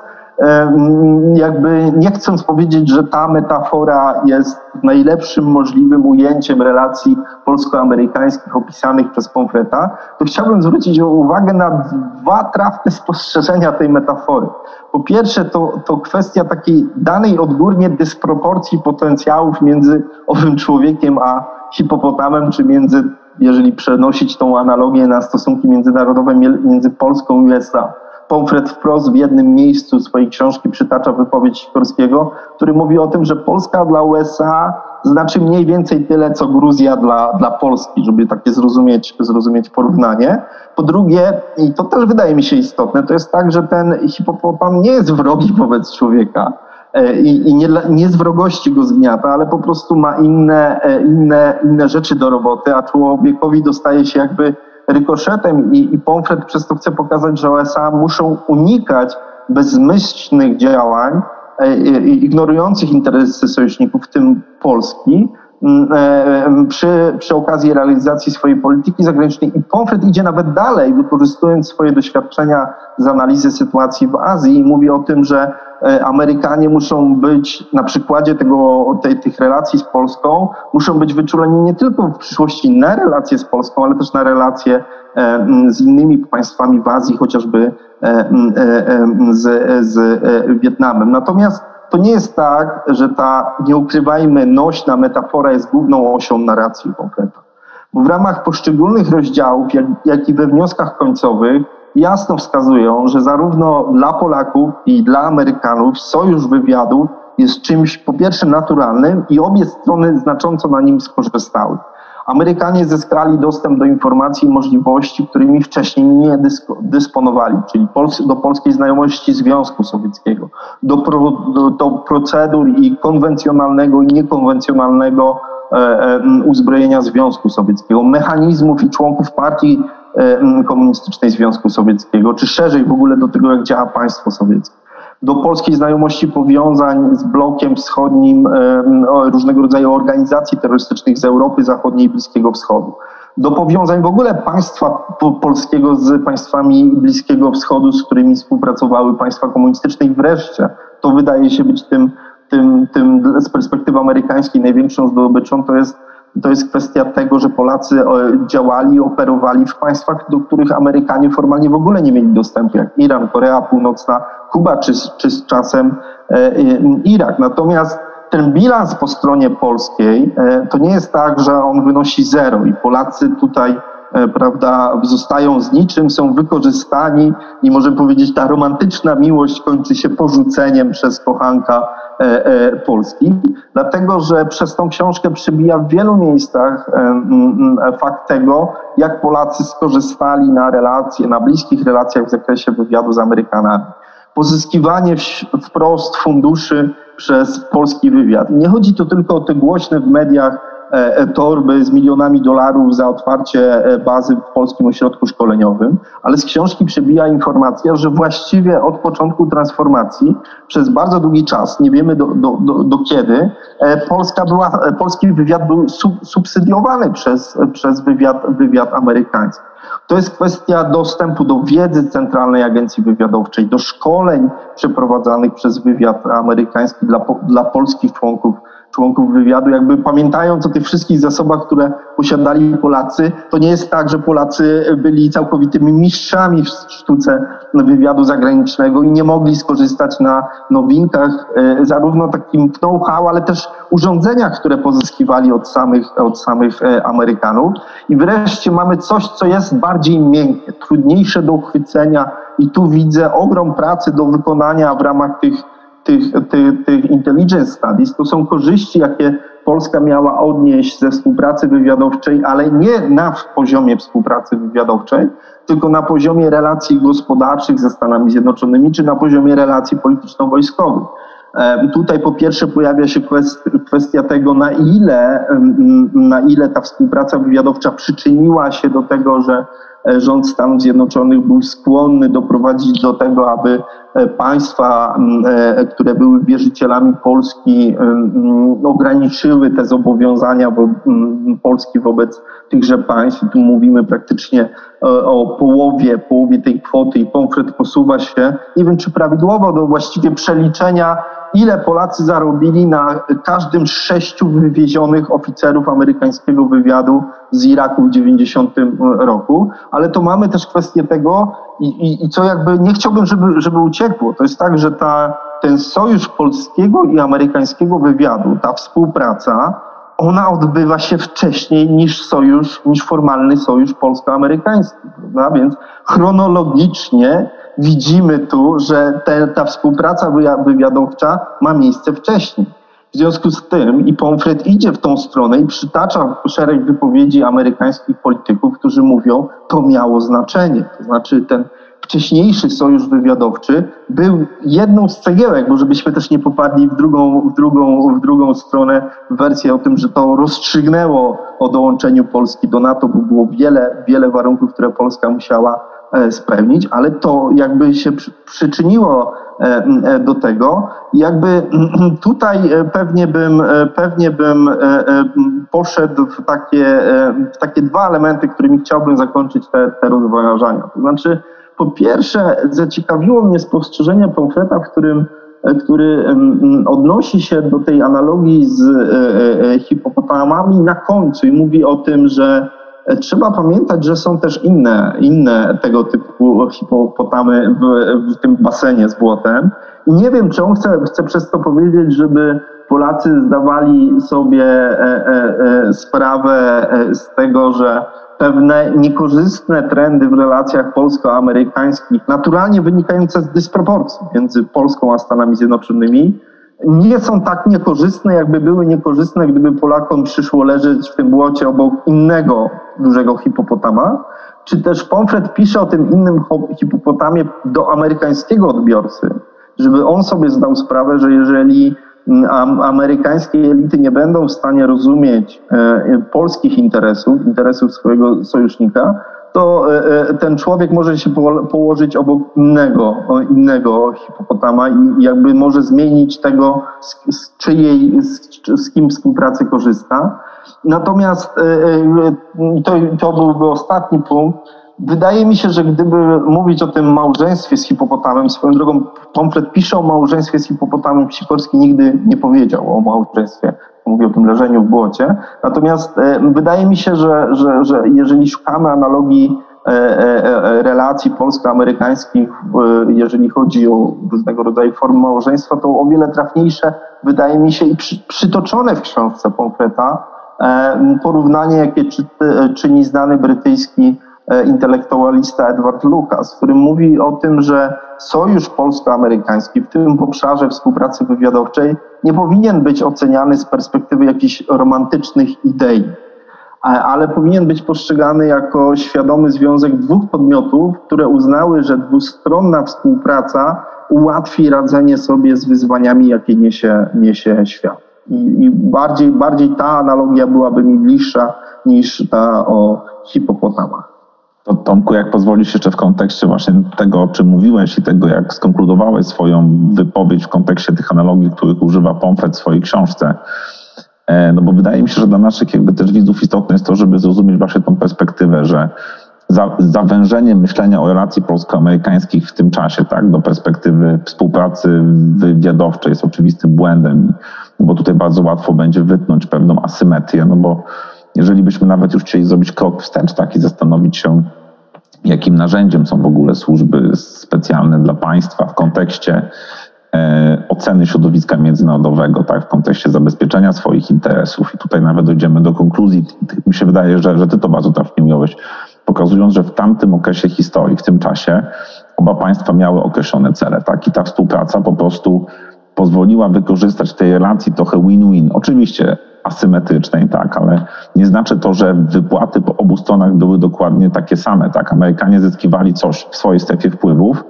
jakby nie chcąc powiedzieć, że ta metafora jest najlepszym możliwym ujęciem relacji polsko-amerykańskich opisanych przez Pomfreta, to chciałbym zwrócić uwagę na dwa trafne spostrzeżenia tej metafory. Po pierwsze, to, to kwestia takiej danej odgórnie dysproporcji potencjałów między owym człowiekiem a hipopotamem, czy między, jeżeli przenosić tą analogię na stosunki międzynarodowe między Polską i USA. Pomfret wprost w jednym miejscu swojej książki przytacza wypowiedź Sikorskiego, który mówi o tym, że Polska dla USA znaczy mniej więcej tyle, co Gruzja dla, dla Polski, żeby takie zrozumieć, zrozumieć porównanie. Po drugie, i to też wydaje mi się istotne, to jest tak, że ten hipopotam nie jest wrogi wobec człowieka e, i, i nie, nie z wrogości go zgniata, ale po prostu ma inne, e, inne, inne rzeczy do roboty, a człowiekowi dostaje się jakby rykoszetem i, i Pomfret przez to chce pokazać, że USA muszą unikać bezmyślnych działań, e, ignorujących interesy sojuszników, w tym Polski, przy, przy okazji realizacji swojej polityki zagranicznej. I Pomfret idzie nawet dalej, wykorzystując swoje doświadczenia z analizy sytuacji w Azji i mówi o tym, że E, Amerykanie muszą być na przykładzie tego, tej, tych relacji z Polską, muszą być wyczuleni nie tylko w przyszłości na relacje z Polską, ale też na relacje e, z innymi państwami w Azji, chociażby e, z, z Wietnamem. Natomiast to nie jest tak, że ta, nie ukrywajmy, nośna metafora jest główną osią narracji konkretnej. Bo w ramach poszczególnych rozdziałów, jak, jak i we wnioskach końcowych, jasno wskazują, że zarówno dla Polaków i dla Amerykanów sojusz wywiadów jest czymś po pierwsze naturalnym i obie strony znacząco na nim skorzystały. Amerykanie zyskali dostęp do informacji i możliwości, którymi wcześniej nie dysponowali, czyli do polskiej znajomości Związku Sowieckiego, do, pro, do, do procedur i konwencjonalnego i niekonwencjonalnego e, e, uzbrojenia Związku Sowieckiego, mechanizmów i członków partii E, komunistycznej Związku Sowieckiego, czy szerzej w ogóle do tego, jak działa państwo sowieckie. Do polskiej znajomości powiązań z blokiem wschodnim, różnego rodzaju organizacji terrorystycznych z Europy Zachodniej i Bliskiego Wschodu. Do powiązań w ogóle państwa polskiego z państwami Bliskiego Wschodu, z którymi współpracowały państwa komunistyczne i wreszcie to wydaje się być tym, tym, tym z perspektywy amerykańskiej największą zdobyczą, to jest to jest kwestia tego, że Polacy e, działali, operowali w państwach, do których Amerykanie formalnie w ogóle nie mieli dostępu, jak Iran, Korea Północna, Kuba czy, czy z czasem e, Irak. Natomiast ten bilans po stronie polskiej e, to nie jest tak, że on wynosi zero i Polacy tutaj prawda, zostają z niczym, są wykorzystani i możemy powiedzieć, ta romantyczna miłość kończy się porzuceniem przez kochanka E, e, Polski, dlatego że przez tą książkę przybija w wielu miejscach e, fakt tego, jak Polacy skorzystali na relacje, na bliskich relacjach w zakresie wywiadu z Amerykanami. Pozyskiwanie wprost funduszy przez polski wywiad. Nie chodzi tu tylko o te głośne w mediach E, e, torby z milionami dolarów za otwarcie e, bazy w Polskim Ośrodku Szkoleniowym, ale z książki przebija informacja, że właściwie od początku transformacji przez bardzo długi czas, nie wiemy do, do, do, do kiedy, Polska była, polski wywiad był sub, subsydiowany przez, przez wywiad, wywiad amerykański. To jest kwestia dostępu do wiedzy Centralnej Agencji Wywiadowczej, do szkoleń przeprowadzanych przez wywiad amerykański dla, dla polskich członków członków wywiadu, jakby pamiętając o tych wszystkich zasobach, które posiadali Polacy, to nie jest tak, że Polacy byli całkowitymi mistrzami w sztuce wywiadu zagranicznego i nie mogli skorzystać na nowinkach, e, zarówno takim know-how, ale też urządzeniach, które pozyskiwali od samych, od samych e, Amerykanów. I wreszcie mamy coś, co jest bardziej miękkie, trudniejsze do uchwycenia i tu widzę ogrom pracy do wykonania w ramach tych tych, tych, tych intelligence studies, to są korzyści, jakie Polska miała odnieść ze współpracy wywiadowczej, ale nie na poziomie współpracy wywiadowczej, tylko na poziomie relacji gospodarczych ze Stanami Zjednoczonymi, czy na poziomie relacji polityczno-wojskowych. Tutaj po pierwsze pojawia się kwestia tego, na ile, na ile ta współpraca wywiadowcza przyczyniła się do tego, że rząd Stanów Zjednoczonych był skłonny doprowadzić do tego, aby e, państwa, które były wierzycielami Polski, ograniczyły te zobowiązania Polski wobec tychże państw. Tu mówimy praktycznie o połowie, połowie tej kwoty i Pomfret posuwa się, nie wiem czy prawidłowo, do właściwie przeliczenia ile Polacy zarobili na każdym z sześciu wywiezionych oficerów amerykańskiego wywiadu z Iraku w 90 roku, ale to mamy też kwestię tego i, i, i co jakby nie chciałbym, żeby, żeby uciekło. To jest tak, że ta, ten sojusz polskiego i amerykańskiego wywiadu, ta współpraca, ona odbywa się wcześniej niż sojusz, niż formalny sojusz polsko-amerykański, prawda? Więc chronologicznie widzimy tu, że te, ta współpraca wywiadowcza ma miejsce wcześniej. W związku z tym i Pomfret idzie w tą stronę i przytacza szereg wypowiedzi amerykańskich polityków, którzy mówią, to miało znaczenie. To znaczy ten wcześniejszy sojusz wywiadowczy był jedną z cegiełek, bo żebyśmy też nie popadli w drugą, w drugą, w drugą stronę wersję o tym, że to rozstrzygnęło o dołączeniu Polski do NATO, bo było wiele, wiele warunków, które Polska musiała spełnić, ale to jakby się przyczyniło e, e, do tego. Jakby tutaj pewnie bym, pewnie bym poszedł w takie, w takie dwa elementy, którymi chciałbym zakończyć te, te rozważania. To znaczy, po pierwsze, zaciekawiło mnie spostrzeżenie Pomfreta, w którym który odnosi się do tej analogii z hipopotamami na końcu i mówi o tym, że Trzeba pamiętać, że są też inne, inne tego typu hipopotamy w, w tym basenie z błotem. I nie wiem, czy on chce, chce przez to powiedzieć, żeby Polacy zdawali sobie e, e, e, sprawę z tego, że pewne niekorzystne trendy w relacjach polsko-amerykańskich, naturalnie wynikające z dysproporcji między Polską a Stanami Zjednoczonymi, nie są tak niekorzystne, jakby były niekorzystne, gdyby Polakom przyszło leżeć w tym błocie obok innego dużego hipopotama. Czy też Pomfret pisze o tym innym hipopotamie do amerykańskiego odbiorcy, żeby on sobie zdał sprawę, że jeżeli mm, amerykańskie elity nie będą w stanie rozumieć e, polskich interesów, interesów swojego sojusznika, to e, e, ten człowiek może się położyć obok innego, innego hipopotama i jakby może zmienić tego, z, czyjej, z, kim współpracy korzysta. Natomiast e, to, to byłby ostatni punkt. Wydaje mi się, że gdyby mówić o tym małżeństwie z hipopotamem, swoją drogą Pomfret pisze o małżeństwie z hipopotamem, Sikorski nigdy nie powiedział o małżeństwie mówi o tym leżeniu w błocie. Natomiast e, wydaje mi się, że, że, że jeżeli szukamy analogii e, e, relacji polsko-amerykańskich, jeżeli chodzi o różnego rodzaju formy małżeństwa, to o wiele trafniejsze wydaje mi się i przytoczone w książce Pomfreta porównanie, jakie czyni znany brytyjski intelektualista Edward Lucas, który mówi o tym, że sojusz polsko-amerykański w tym obszarze współpracy wywiadowczej nie powinien być oceniany z perspektywy jakichś romantycznych idei, ale powinien być postrzegany jako świadomy związek dwóch podmiotów, które uznały, że dwustronna współpraca ułatwi radzenie sobie z wyzwaniami, jakie niesie, niesie świat. I, I, bardziej, bardziej ta analogia byłaby mi bliższa niż ta o hipopotamach. To Tomku, jak pozwolisz jeszcze w kontekście właśnie tego, o czym mówiłeś i tego, jak skonkludowałeś swoją wypowiedź w kontekście tych analogii, których używa Pomfret w swojej książce, e, no bo wydaje mi się, że dla naszych jakby też widzów istotne jest to, żeby zrozumieć właśnie tą perspektywę, że za, zawężenie myślenia o relacji polsko-amerykańskich w tym czasie, tak, do perspektywy współpracy wywiadowczej jest oczywistym błędem, bo tutaj bardzo łatwo będzie wytnąć pewną asymetrię, no bo jeżeli byśmy nawet już chcieli zrobić krok wstecz, tak, i zastanowić się, jakim narzędziem są w ogóle służby specjalne dla państwa w kontekście e, oceny środowiska międzynarodowego, tak, w kontekście zabezpieczenia swoich interesów. I tutaj nawet dojdziemy do konkluzji. Mi się wydaje, że, że ty to bardzo trafnie ująłeś, pokazując, że w tamtym okresie historii, w tym czasie, oba państwa miały określone cele, tak, i ta współpraca po prostu pozwoliła wykorzystać tej relacji trochę win-win. Oczywiście asymetrycznej, tak, ale nie znaczy to, że wypłaty po obu stronach były dokładnie takie same, tak. Amerykanie zyskiwali coś w swojej strefie wpływów,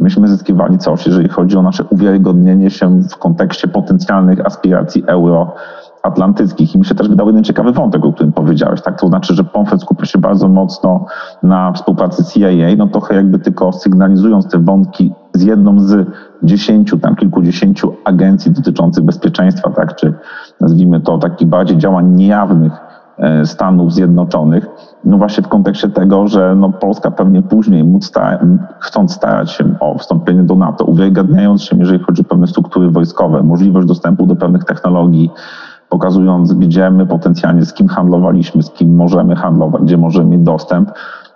myśmy zyskiwali coś, jeżeli chodzi o nasze uwiarygodnienie się w kontekście potencjalnych aspiracji euro atlantyckich. I mi się też wydał jeden ciekawy wątek, o którym powiedziałeś. Tak? To znaczy, że POMFED skupia się bardzo mocno na współpracy CIA, no trochę jakby tylko sygnalizując te wątki z jedną z dziesięciu, tam kilkudziesięciu agencji dotyczących bezpieczeństwa, tak? czy nazwijmy to takich bardziej działań niejawnych e, Stanów Zjednoczonych, no właśnie w kontekście tego, że no Polska pewnie później, móc sta chcąc starać się o wstąpienie do NATO, uwiarygadniając się, jeżeli chodzi o pewne struktury wojskowe, możliwość dostępu do pewnych technologii, pokazując, gdzie my potencjalnie z kim handlowaliśmy, z kim możemy handlować, gdzie możemy mieć dostęp,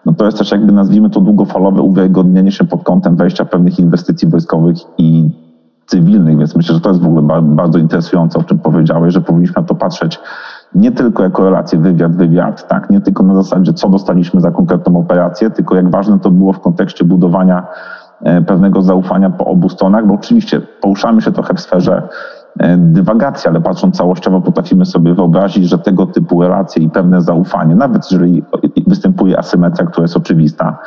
no to jest też jakby nazwijmy to długofalowe uwiarygodnienie się pod kątem wejścia pewnych inwestycji wojskowych i cywilnych, więc myślę, że to jest w ogóle bardzo interesujące, o czym powiedziałeś, że powinniśmy na to patrzeć nie tylko jako relację wywiad, wywiad, tak, nie tylko na zasadzie, co dostaliśmy za konkretną operację, tylko jak ważne to było w kontekście budowania e, pewnego zaufania po obu stronach, bo oczywiście poruszamy się trochę w sferze dywagacja, ale patrząc całościowo potrafimy sobie wyobrazić, że tego typu relacje i pewne zaufanie, nawet jeżeli występuje asymetria, która jest oczywista,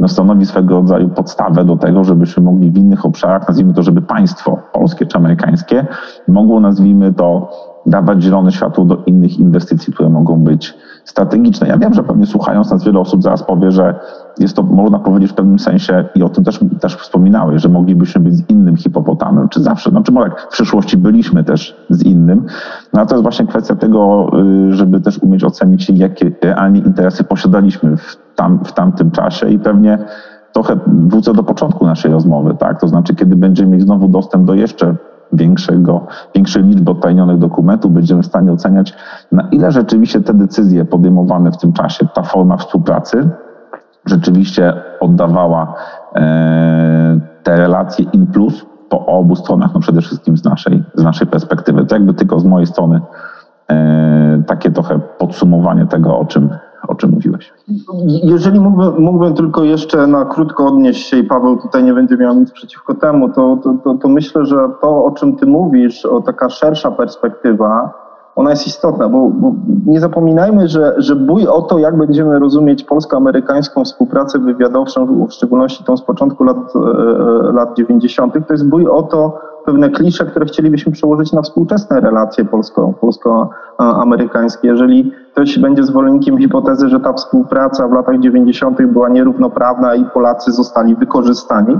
no stanowi swego rodzaju podstawę do tego, żebyśmy mogli w innych obszarach, nazwijmy to, żeby państwo polskie czy amerykańskie mogło, nazwijmy to, dawać zielone światło do innych inwestycji, które mogą być strategiczne. Ja wiem, że pewnie słuchając nas wiele osób zaraz powie, że jest to, można powiedzieć w pewnym sensie, i o tym też, też wspominałeś, że moglibyśmy być z innym hipopotamem, czy zawsze, no czy może w przyszłości byliśmy też z innym, no ale to jest właśnie kwestia tego, y, żeby też umieć ocenić, jakie realnie interesy posiadaliśmy w, tam, w tamtym czasie. I pewnie trochę wrócę do początku naszej rozmowy, tak? To znaczy, kiedy będziemy mieć znowu dostęp do jeszcze większego, większej liczby odtajnionych dokumentów, będziemy w stanie oceniać, na ile rzeczywiście te decyzje podejmowane w tym czasie, ta forma współpracy, rzeczywiście oddawała e, te relacje in plus po obu stronach, no przede wszystkim z naszej, z naszej perspektywy. To jakby tylko z mojej strony e, takie trochę podsumowanie tego, o czym, o czym mówiłeś. Jeżeli mógłbym, mógłbym tylko jeszcze na krótko odnieść się i Paweł tutaj nie będzie miał nic przeciwko temu, to, to, to, to myślę, że to, o czym ty mówisz, o taka szersza perspektywa, ona jest istotna, bo, bo, nie zapominajmy, że, że bój o to, jak będziemy rozumieć polsko-amerykańską współpracę wywiadowczą, w szczególności tą z początku lat, e, lat 90., to jest bój o to, pewne klisze, które chcielibyśmy przełożyć na współczesne relacje polsko, polsko-amerykańskie. Jeżeli ktoś będzie zwolennikiem hipotezy, że ta współpraca w latach 90. była nierównoprawna i Polacy zostali wykorzystani,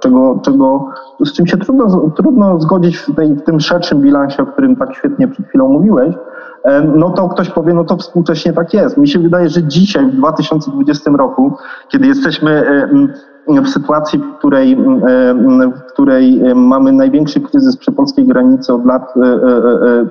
czego, czego, z czym się trudno, trudno zgodzić w, tej, w tym szerszym bilansie, o którym tak świetnie przed chwilą mówiłeś, no to ktoś powie, no to współcześnie tak jest. Mi się wydaje, że dzisiaj, w 2020 roku, kiedy jesteśmy w sytuacji, w której, w której mamy największy kryzys przy polskiej granicy od lat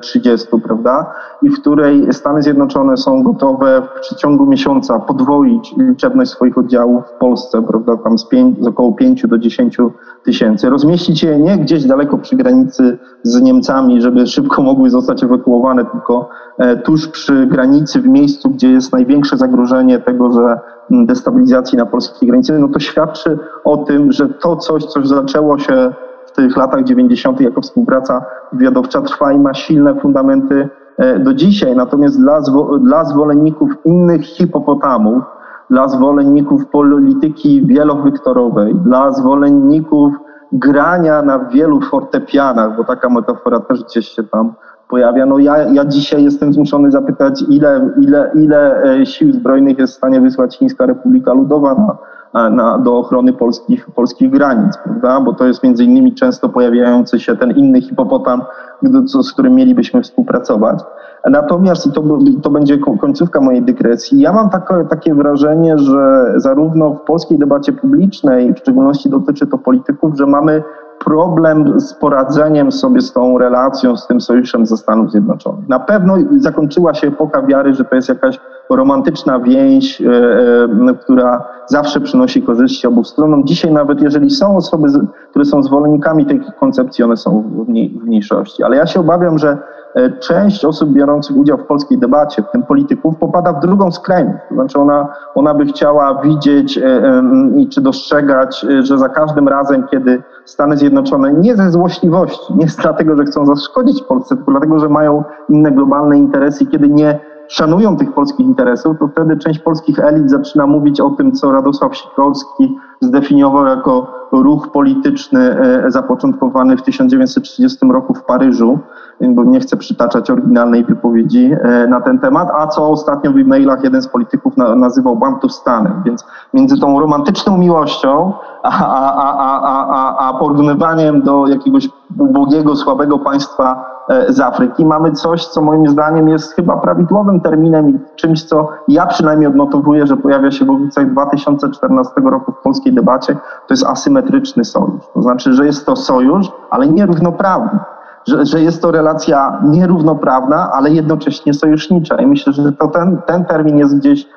30, e, e, e, prawda? I w której Stany Zjednoczone są gotowe w przeciągu miesiąca podwoić liczebność swoich oddziałów w Polsce, prawda? Tam z, z około 5 do 10 tysięcy. Rozmieścić je nie gdzieś daleko przy granicy z Niemcami, żeby szybko mogły zostać ewakuowane, tylko tuż przy granicy, w miejscu, gdzie jest największe zagrożenie tego, że destabilizacji na polskiej granicy, no to świadczy o tym, że to coś, co zaczęło się w tych latach 90. jako współpraca wywiadowcza trwa i ma silne fundamenty e, do dzisiaj. Natomiast dla, dla zwolenników innych hipopotamów, dla zwolenników polityki wielowyktorowej, dla zwolenników grania na wielu fortepianach, bo taka metafora też gdzieś się tam pojawia. No ja, ja dzisiaj jestem zmuszony zapytać, ile, ile, ile e, sił zbrojnych jest w stanie wysłać Chińska Republika Ludowa na, na, do ochrony polskich, polskich granic, prawda? Bo to jest między innymi często pojawiający się ten inny hipopotam, z którym mielibyśmy współpracować. Natomiast, i to, to będzie końcówka mojej dygresji, ja mam takie, takie wrażenie, że zarówno w polskiej debacie publicznej, w szczególności dotyczy to polityków, że mamy problem z poradzeniem sobie z tą relacją, z tym sojuszem ze Stanów Zjednoczonych. Na pewno zakończyła się epoka wiary, że to jest jakaś romantyczna więź, e, e, która zawsze przynosi korzyści obu stronom. Dzisiaj nawet jeżeli są osoby, które są zwolennikami tej koncepcji, one są w mniejszości. Ale ja się obawiam, że część osób biorących udział w polskiej debacie, w tym polityków, popada w drugą skrajność. To znaczy ona, ona by chciała widzieć e, i czy dostrzegać, e, że za każdym razem, kiedy Stany Zjednoczone nie ze złośliwości, nie dlatego, że chcą zaszkodzić Polsce, tylko dlatego, że mają inne globalne interesy, kiedy nie szanują tych polskich interesów, to wtedy część polskich elit zaczyna mówić o tym, co Radosław Sikorski zdefiniował jako ruch polityczny zapoczątkowany w 1930 roku w Paryżu, bo nie chcę przytaczać oryginalnej wypowiedzi na ten temat, a co ostatnio w e-mailach jeden z polityków nazywał Bantustanem. Więc między tą romantyczną miłością a, a, a, a, a porównywaniem do jakiegoś ubogiego, słabego państwa z Afryki mamy coś, co moim zdaniem jest chyba prawidłowym terminem i czymś, co ja przynajmniej odnotowuję, że pojawia się w okolicach 2014 roku w polskiej debacie, to jest asymetryczny sojusz. To znaczy, że jest to sojusz, ale nierównoprawny. Że, że jest to relacja nierównoprawna, ale jednocześnie sojusznicza. I myślę, że to ten, ten termin jest gdzieś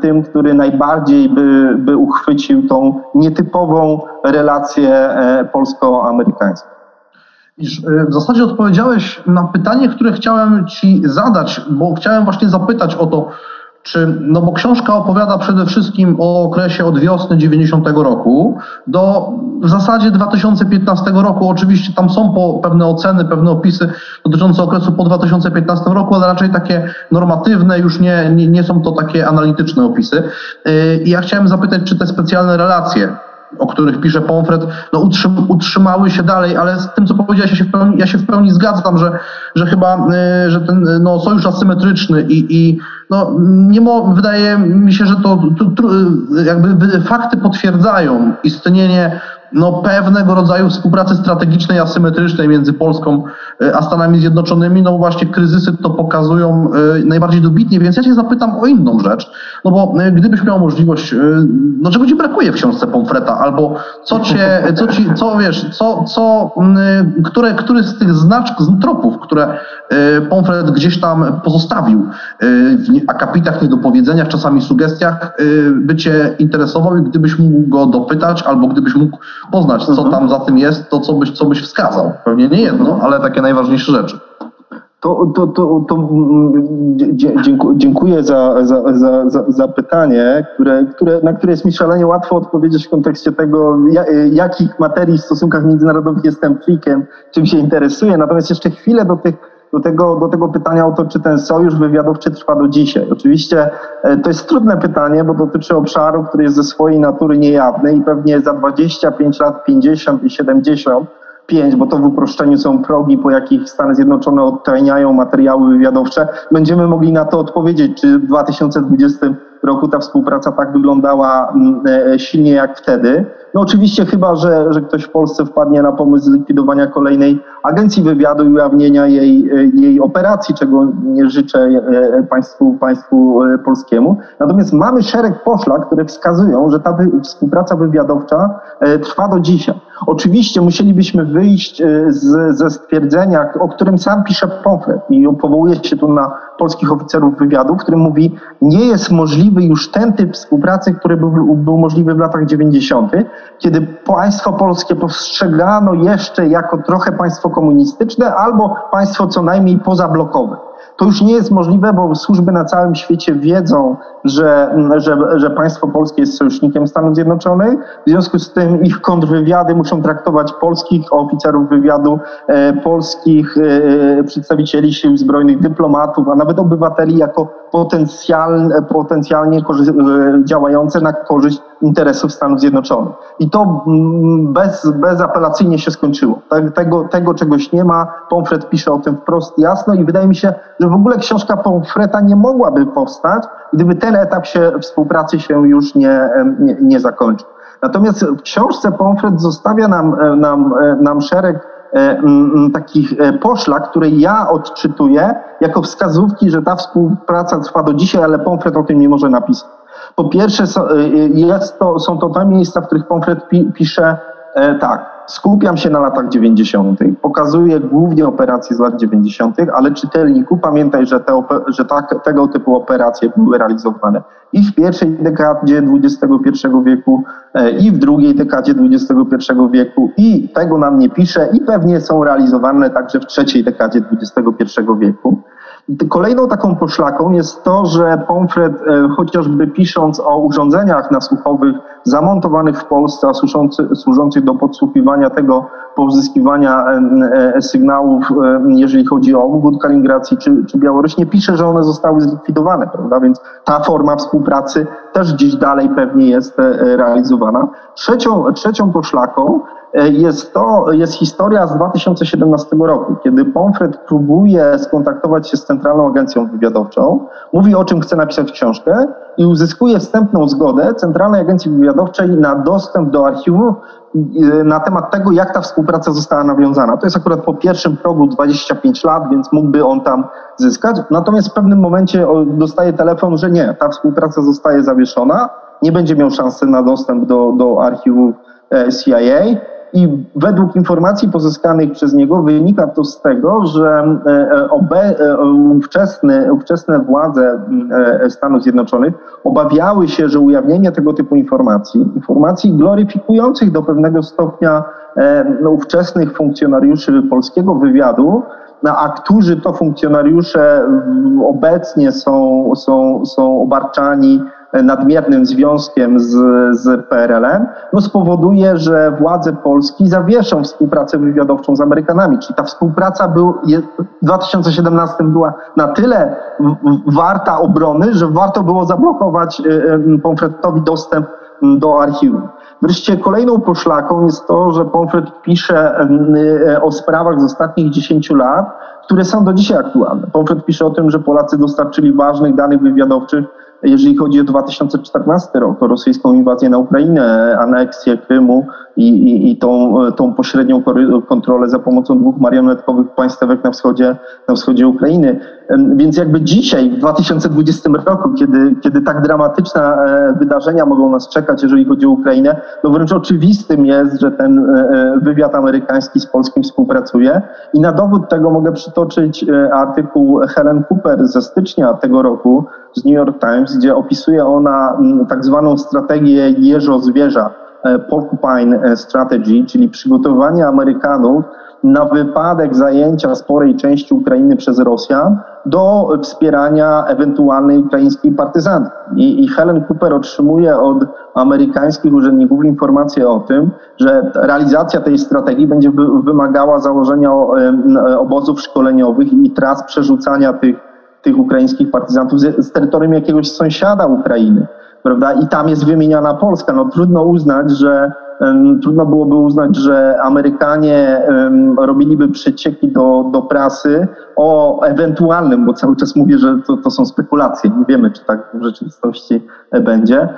tym, który najbardziej by, by uchwycił tą nietypową relację polsko-amerykańską. W zasadzie odpowiedziałeś na pytanie, które chciałem Ci zadać, bo chciałem właśnie zapytać o to, czy, no bo książka opowiada przede wszystkim o okresie od wiosny 90 roku do w zasadzie 2015 roku. Oczywiście tam są po, pewne oceny, pewne opisy dotyczące okresu po 2015 roku, ale raczej takie normatywne, już nie, nie, nie są to takie analityczne opisy. Y, I ja chciałem zapytać, czy te specjalne relacje o których pisze Pomfret, no utrzym, utrzymały się dalej, ale z tym, co powiedziałeś, ja się w pełni, ja się w pełni zgadzam, że, że chyba, y, że ten no, sojusz asymetryczny i, i no, nie mo, wydaje mi się, że to, to, to jakby fakty potwierdzają istnienie no, pewnego rodzaju współpracy strategicznej, asymetrycznej między Polską e, a Stanami Zjednoczonymi, no właśnie kryzysy to pokazują e, najbardziej dobitnie, więc ja cię zapytam o inną rzecz, no bo e, gdybyś miał możliwość, no czego ci brakuje w książce Pomfreta, albo co cię, co ci, co wiesz, co, co, które, który z tych znaczków, tropów, które Pomfret gdzieś tam pozostawił w akapitach, niedopowiedzeniach, czasami sugestiach, by cię interesował i gdybyś mógł go dopytać, albo gdybyś mógł poznać, co mhm. tam za tym jest, to co byś, co byś wskazał. Pewnie nie jedno, ale takie najważniejsze rzeczy. To, to, to, to mm, dziękuję za, za, za, za, pytanie, które, które, na które jest mi szalenie łatwo odpowiedzieć w kontekście tego, jakich materii w stosunkach międzynarodowych jestem freakiem, czym się interesuję. Natomiast jeszcze chwilę do tych do tego, do tego pytania o to, czy ten sojusz wywiadowczy trwa do dzisiaj. Oczywiście e, to jest trudne pytanie, bo dotyczy obszaru, który jest ze swojej natury niejawny i pewnie za 25 lat, 50 i 70 5, bo to w uproszczeniu są progi, po jakich Stany Zjednoczone odtajniają materiały wywiadowcze, będziemy mogli na to odpowiedzieć, czy w 2020 roku ta współpraca tak wyglądała mm, e, silnie jak wtedy. No oczywiście chyba, że, że ktoś w Polsce wpadnie na pomysł zlikwidowania kolejnej agencji wywiadu i ujawnienia jej, e, jej operacji, czego nie życzę e, państwu, państwu polskiemu. Natomiast mamy szereg poszlak, które wskazują, że ta wy, współpraca wywiadowcza trwa do dzisiaj. Oczywiście musielibyśmy wyjść z, ze stwierdzenia, o którym sam pisze Pomfret i powołuje się tu na polskich oficerów wywiadu, w którym mówi, nie jest możliwy już ten typ współpracy, który był, był możliwy w latach 90., kiedy państwo polskie postrzegano jeszcze jako trochę państwo komunistyczne albo państwo co najmniej pozablokowe. To już nie jest możliwe, bo służby na całym świecie wiedzą, że, że, że państwo polskie jest sojusznikiem Stanów Zjednoczonych. W związku z tym ich kontrwywiady muszą traktować polskich oficerów wywiadu, e, polskich e, przedstawicieli sił zbrojnych, dyplomatów, a nawet obywateli jako potencjalnie, potencjalnie e, działające na korzyść interesów Stanów Zjednoczonych. I to mm, bez, bezapelacyjnie się skończyło. Tego, tego czegoś nie ma. Pomfret pisze o tym wprost jasno i wydaje mi się, że w ogóle książka Pomfreta nie mogłaby powstać, gdyby ten etap się, współpracy się już nie, nie, nie zakończył. Natomiast w książce Pomfret zostawia nam, nam, nam szereg e, takich e, poszlak, które ja odczytuję jako wskazówki, że ta współpraca trwa do dzisiaj, ale Pomfret o tym nie może napisać. Po pierwsze, e, to, są to te miejsca, w których Pomfret pi, pisze tak, skupiam się na latach 90. Pokazuję głównie operacje z lat 90., ale czytelniku pamiętaj, że, te, że tak, tego typu operacje były realizowane i w pierwszej dekadzie XXI wieku, e, i w drugiej dekadzie XXI wieku, i tego nam nie pisze, i pewnie są realizowane także w trzeciej dekadzie XXI wieku. Kolejną taką poszlaką jest to, że Pomfret e, chociażby pisząc o urządzeniach nasłuchowych zamontowanych w Polsce, a służący, służących do podsłuchiwania tego pozyskiwania e, e, sygnałów, jeżeli chodzi o obwód Kaliningracji czy, czy Białoruś, nie pisze, że one zostały zlikwidowane, prawda? Więc ta forma współpracy też gdzieś dalej pewnie jest realizowana. Trzecią, trzecią poszlaką jest to, jest historia z 2017 roku, kiedy Pomfret próbuje skontaktować się z Centralną Agencją Wywiadowczą, mówi o czym chce napisać książkę i uzyskuje wstępną zgodę Centralnej Agencji Wywiadowczej na dostęp do archiwów na temat tego, jak ta współpraca została nawiązana. To jest akurat po pierwszym progu 25 lat, więc mógłby on tam zyskać. Natomiast w pewnym momencie dostaje telefon, że nie, ta współpraca zostaje zawieszona, nie będzie miał szansy na dostęp do, do archiwów e, CIA i według informacji pozyskanych przez niego wynika to z tego, że e, e, obe, e, ówczesne, ówczesne władze Stanów Zjednoczonych obawiały się, że ujawnienie tego typu informacji, informacji gloryfikujących do pewnego stopnia no, ówczesnych funkcjonariuszy polskiego wywiadu, no, a którzy to funkcjonariusze obecnie są, są, są obarczani nadmiernym związkiem z, z PRL-em, no spowoduje, że władze Polski zawieszą współpracę wywiadowczą z Amerykanami. Czyli ta współpraca był, w 2017 była na tyle warta obrony, że warto było zablokować y, y, Pomfretowi dostęp do archiwum. Wreszcie kolejną poszlaką jest to, że Pomfret pisze y, o sprawach z ostatnich 10 lat, które są do dzisiaj aktualne. Pomfret pisze o tym, że Polacy dostarczyli ważnych danych wywiadowczych jeżeli chodzi o 2014 rok, o rosyjską inwazję na Ukrainę, aneksję Krymu i, i, i tą, tą pośrednią kontrolę za pomocą dwóch marionetkowych państwek na wschodzie, na wschodzie Ukrainy. Więc jakby dzisiaj, w 2020 roku, kiedy, kiedy tak dramatyczne e, wydarzenia mogą nas czekać, jeżeli chodzi o Ukrainę, no wręcz oczywistym jest, że ten e, e, wywiad amerykański z Polskim współpracuje. I na dowód tego mogę przytoczyć artykuł Helen Cooper ze stycznia tego roku z New York Times, gdzie opisuje ona tak zwaną strategię jeżo-zwierza, porcupine strategy, czyli przygotowanie Amerykanów na wypadek zajęcia sporej części Ukrainy przez Rosjan do wspierania ewentualnej ukraińskiej partyzantki. I, I, Helen Cooper otrzymuje od amerykańskich urzędników informację o tym, że realizacja tej strategii będzie wymagała założenia obozów szkoleniowych i tras przerzucania tych, tych ukraińskich partyzantów z, z terytorium jakiegoś sąsiada Ukrainy. Prawda? I tam jest wymieniana Polska. No trudno uznać, że trudno byłoby uznać, że Amerykanie robiliby przecieki do, do prasy o ewentualnym, bo cały czas mówię, że to, to są spekulacje, nie wiemy, czy tak w rzeczywistości będzie,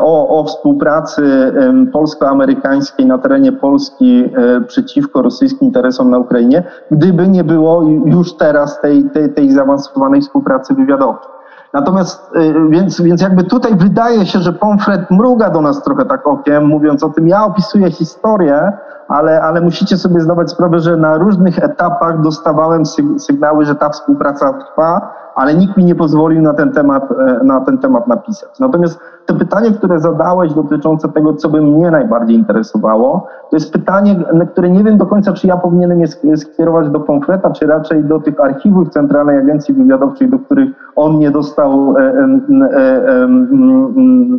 o, o współpracy polsko-amerykańskiej na terenie Polski e, przeciwko rosyjskim interesom na Ukrainie, gdyby nie było już teraz tej, tej, tej zaawansowanej współpracy wywiadowczej. Natomiast, y, więc, więc jakby tutaj wydaje się, że Pomfret mruga do nas trochę tak okiem, mówiąc o tym, ja opisuję historię, ale, ale musicie sobie zdawać sprawę, że na różnych etapach dostawałem sygnały, że ta współpraca trwa, ale nikt mi nie pozwolił na ten temat, e, na ten temat napisać. Natomiast to pytanie, które zadałeś dotyczące tego, co by mnie najbardziej interesowało, to jest pytanie, na które nie wiem do końca, czy ja powinienem je skierować do Pomfreta, czy raczej do tych archiwów Centralnej Agencji Wywiadowczej, do których on nie dostał e, e,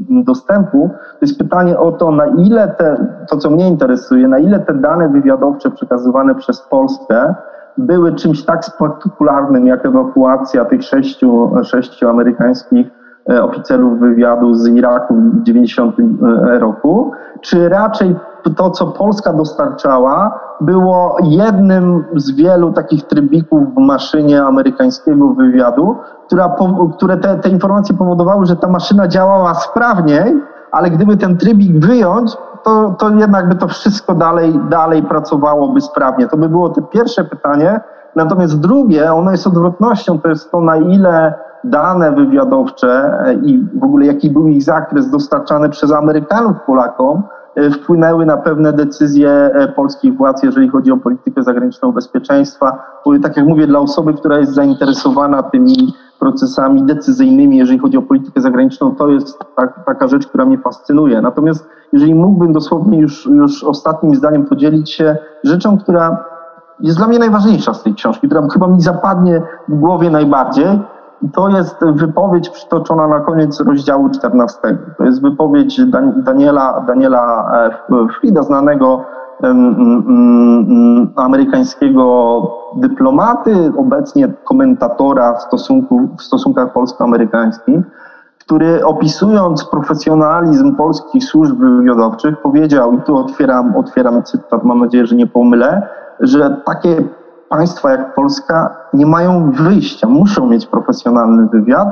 dostępu. To jest pytanie o to, na ile te, to co mnie interesuje, na ile te dane wywiadowcze przekazywane przez Polskę były czymś tak spektakularnym jak ewakuacja tych sześciu, sześciu amerykańskich e, oficerów wywiadu z Iraku w 90 e, roku, czy raczej to, co Polska dostarczała, było jednym z wielu takich trybików w maszynie amerykańskiego wywiadu, która, które te, te informacje powodowały, że ta maszyna działała sprawniej, ale gdyby ten trybik wyjąć, to, to jednak by to wszystko dalej, dalej pracowałoby sprawnie. To by było to pierwsze pytanie. Natomiast drugie, ono jest odwrotnością, to jest to, na ile dane wywiadowcze i w ogóle jaki był ich zakres dostarczany przez Amerykanów Polakom, e, wpłynęły na pewne decyzje e, polskich władz, jeżeli chodzi o politykę zagraniczną bezpieczeństwa. Tak jak mówię, dla osoby, która jest zainteresowana tymi procesami decyzyjnymi, jeżeli chodzi o politykę zagraniczną, to jest tak, taka rzecz, która mnie fascynuje. Natomiast jeżeli mógłbym dosłownie już, już ostatnim zdaniem podzielić się rzeczą, która jest dla mnie najważniejsza z tej książki, która chyba mi zapadnie w głowie najbardziej, to jest wypowiedź przytoczona na koniec rozdziału 14. To jest wypowiedź Daniela, Daniela e, Frida, znanego amerykańskiego dyplomaty, obecnie komentatora w, stosunku, w stosunkach polsko-amerykańskich, który opisując profesjonalizm polskich służb wywiadowczych powiedział, i tu otwieram, otwieram cytat, mam nadzieję, że nie pomylę, że takie państwa jak Polska nie mają wyjścia, muszą mieć profesjonalny wywiad,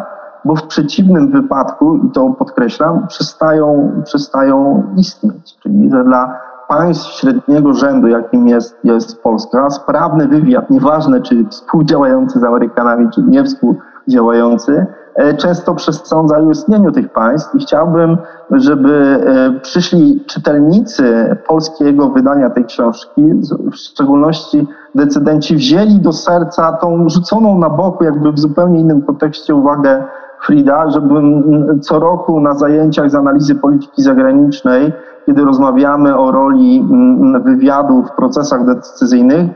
bo w przeciwnym wypadku, i to podkreślam, przestają, przestają istnieć. Czyli, że dla państw średniego rzędu, jakim jest, jest Polska, sprawny wywiad, nieważne czy współdziałający z Amerykanami, czy nie współdziałający, e, często przesądza o istnieniu tych państw i chciałbym, żeby e, przyszli czytelnicy polskiego wydania tej książki, w szczególności decydenci, wzięli do serca tą rzuconą na boku, jakby w zupełnie innym kontekście uwagę Frida, żebym co roku na zajęciach z analizy polityki zagranicznej, kiedy rozmawiamy o roli wywiadu w procesach decyzyjnych,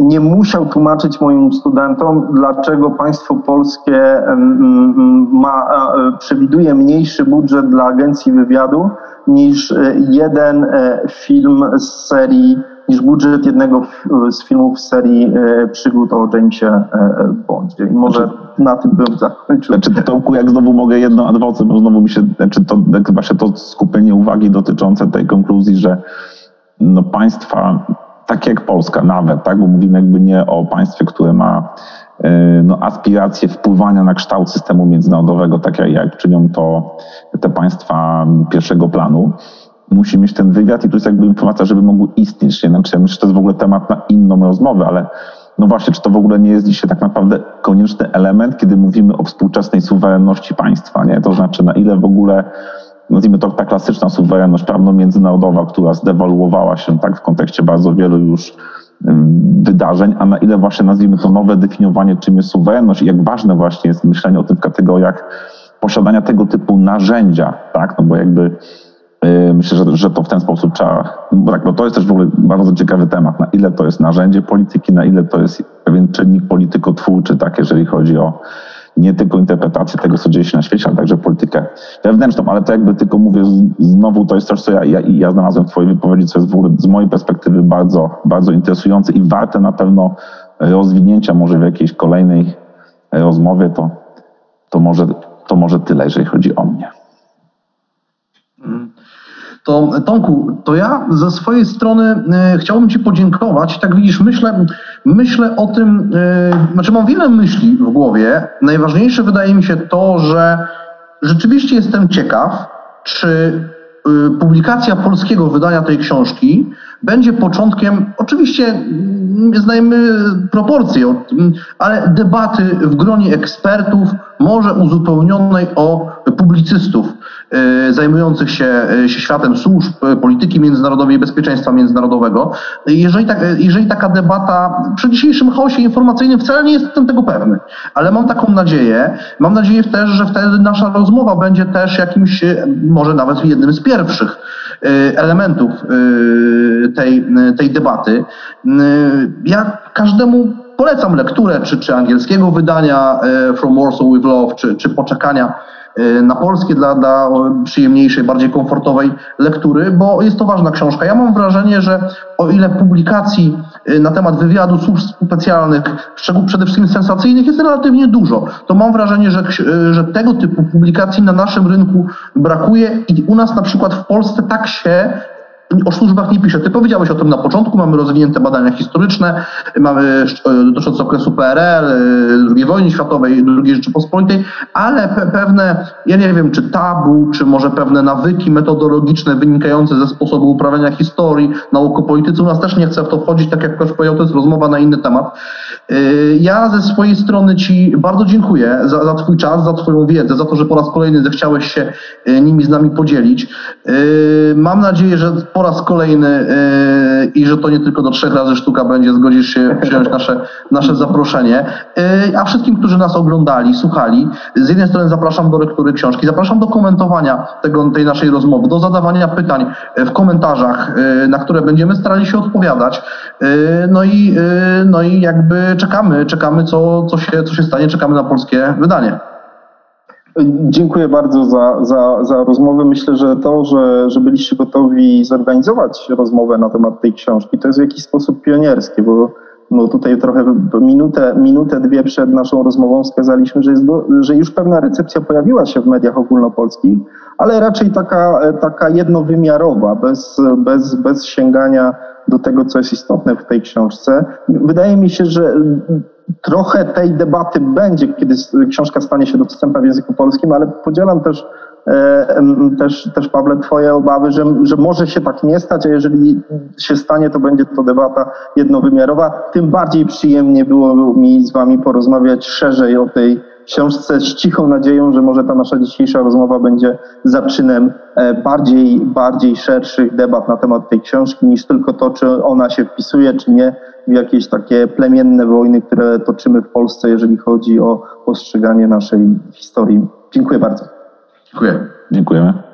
nie musiał tłumaczyć moim studentom, dlaczego państwo polskie ma, przewiduje mniejszy budżet dla agencji wywiadu niż jeden e, film z serii niż budżet jednego z filmów serii e, przygód o Jamesie e, Bondzie. I może znaczy, na tym bym zakończył. Znaczy, Tomku, jak znowu mogę jedno adwocem, bo znowu mi się, znaczy to właśnie to skupienie uwagi dotyczące tej konkluzji, że no państwa, tak jak Polska nawet, tak, bo mówimy jakby nie o państwie, które ma e, no, aspiracje wpływania na kształt systemu międzynarodowego, tak jak czynią to te państwa pierwszego planu, musi mieć ten wywiad i to jest jakby informacja, żeby mógł istnieć. Nie? Znaczy, ja myślę, że to jest w ogóle temat na inną rozmowę, ale no właśnie, czy to w ogóle nie jest dzisiaj tak naprawdę konieczny element, kiedy mówimy o współczesnej suwerenności państwa, nie? To znaczy, na ile w ogóle, nazwijmy to ta klasyczna suwerenność prawno-międzynarodowa, która zdewaluowała się tak w kontekście bardzo wielu już wydarzeń, a na ile właśnie nazwijmy to nowe definiowanie, czym jest suwerenność i jak ważne właśnie jest myślenie o tym w kategoriach posiadania tego typu narzędzia, tak? No bo jakby myślę, że, że to w ten sposób trzeba. Bo tak, bo to jest też w ogóle bardzo ciekawy temat, na ile to jest narzędzie polityki, na ile to jest pewien czynnik politykotwórczy, tak, jeżeli chodzi o nie tylko interpretację tego, co dzieje się na świecie, ale także politykę wewnętrzną. Ale to jakby tylko mówię, znowu to jest coś, co ja, ja, ja znalazłem w Twojej wypowiedzi, co jest w ogóle z mojej perspektywy bardzo, bardzo interesujące i warte na pewno rozwinięcia może w jakiejś kolejnej rozmowie, to, to, może, to może tyle, jeżeli chodzi o mnie. To Tomku, to ja ze swojej strony y, chciałbym Ci podziękować. Tak widzisz, myślę, myślę o tym, y, znaczy mam wiele myśli w głowie. Najważniejsze wydaje mi się to, że rzeczywiście jestem ciekaw, czy y, publikacja polskiego wydania tej książki będzie początkiem, oczywiście znajemy proporcje, ale debaty w gronie ekspertów, może uzupełnionej o publicystów zajmujących się, y, się światem służb, polityki międzynarodowej i bezpieczeństwa międzynarodowego. Jeżeli, tak, jeżeli taka debata przy dzisiejszym chaosie informacyjnym wcale nie jestem tego pewny, ale mam taką nadzieję, mam nadzieję też, że wtedy nasza rozmowa będzie też jakimś, może nawet jednym z pierwszych elementów tej, tej debaty. Ja każdemu polecam lekturę, czy, czy angielskiego wydania e, From Warsaw with Love, czy, czy poczekania e, na polskie dla, dla przyjemniejszej, bardziej komfortowej lektury, bo jest to ważna książka. Ja mam wrażenie, że o ile publikacji e, na temat wywiadu służb specjalnych, szczegół przede wszystkim sensacyjnych, jest relatywnie dużo, to mam wrażenie, że, że tego typu publikacji na naszym rynku brakuje i u nas na przykład w Polsce tak się o służbach nie pisze. Ty powiedziałeś o tym na początku, mamy rozwinięte badania historyczne, mamy e, dotyczące okresu PRL, e, II wojny światowej, II Rzeczypospolitej, ale pe pewne, ja nie wiem, czy tabu, czy może pewne nawyki metodologiczne wynikające ze sposobu uprawiania historii, nauk o polityce, u nas też nie chcę w to wchodzić, tak jak ktoś powiedział, to jest rozmowa na inny temat. E, ja ze swojej strony Ci bardzo dziękuję za, za Twój czas, za Twoją wiedzę, za to, że po raz kolejny zechciałeś się nimi z nami podzielić. Mam nadzieję, że po raz kolejny yy, i że to nie tylko do trzech razy sztuka będzie, zgodzisz się przyjąć nasze, nasze zaproszenie. Yy, a wszystkim, którzy nas oglądali, słuchali, z jednej strony zapraszam do lektury książki, zapraszam do komentowania tego, tej naszej rozmowy, do zadawania pytań w komentarzach, yy, na które będziemy starali się odpowiadać. No i, no i jakby czekamy, czekamy co, co, się, co się stanie, czekamy na polskie wydanie. Dziękuję bardzo za, za, za rozmowę. Myślę, że to, że, że byliście gotowi zorganizować rozmowę na temat tej książki, to jest w jakiś sposób pionierskie, bo no tutaj trochę minutę, minutę, dwie przed naszą rozmową wskazaliśmy, że, jest, że już pewna recepcja pojawiła się w mediach ogólnopolskich, ale raczej taka, taka jednowymiarowa, bez, bez, bez sięgania do tego, co jest istotne w tej książce. Wydaje mi się, że trochę tej debaty będzie, kiedy książka stanie się dostępna w języku polskim, ale podzielam też E, też, też Pawle, Twoje obawy, że, że może się tak nie stać, a jeżeli się stanie, to będzie to debata jednowymiarowa. Tym bardziej przyjemnie było mi z Wami porozmawiać szerzej o tej książce z cichą nadzieją, że może ta nasza dzisiejsza rozmowa będzie zaczynem e, bardziej, bardziej szerszych debat na temat tej książki niż tylko to, czy ona się wpisuje, czy nie jakieś takie plemienne wojny, które toczymy w Polsce, jeżeli chodzi o postrzeganie naszej historii. Dziękuję bardzo. Dziękuję. Dziękujemy.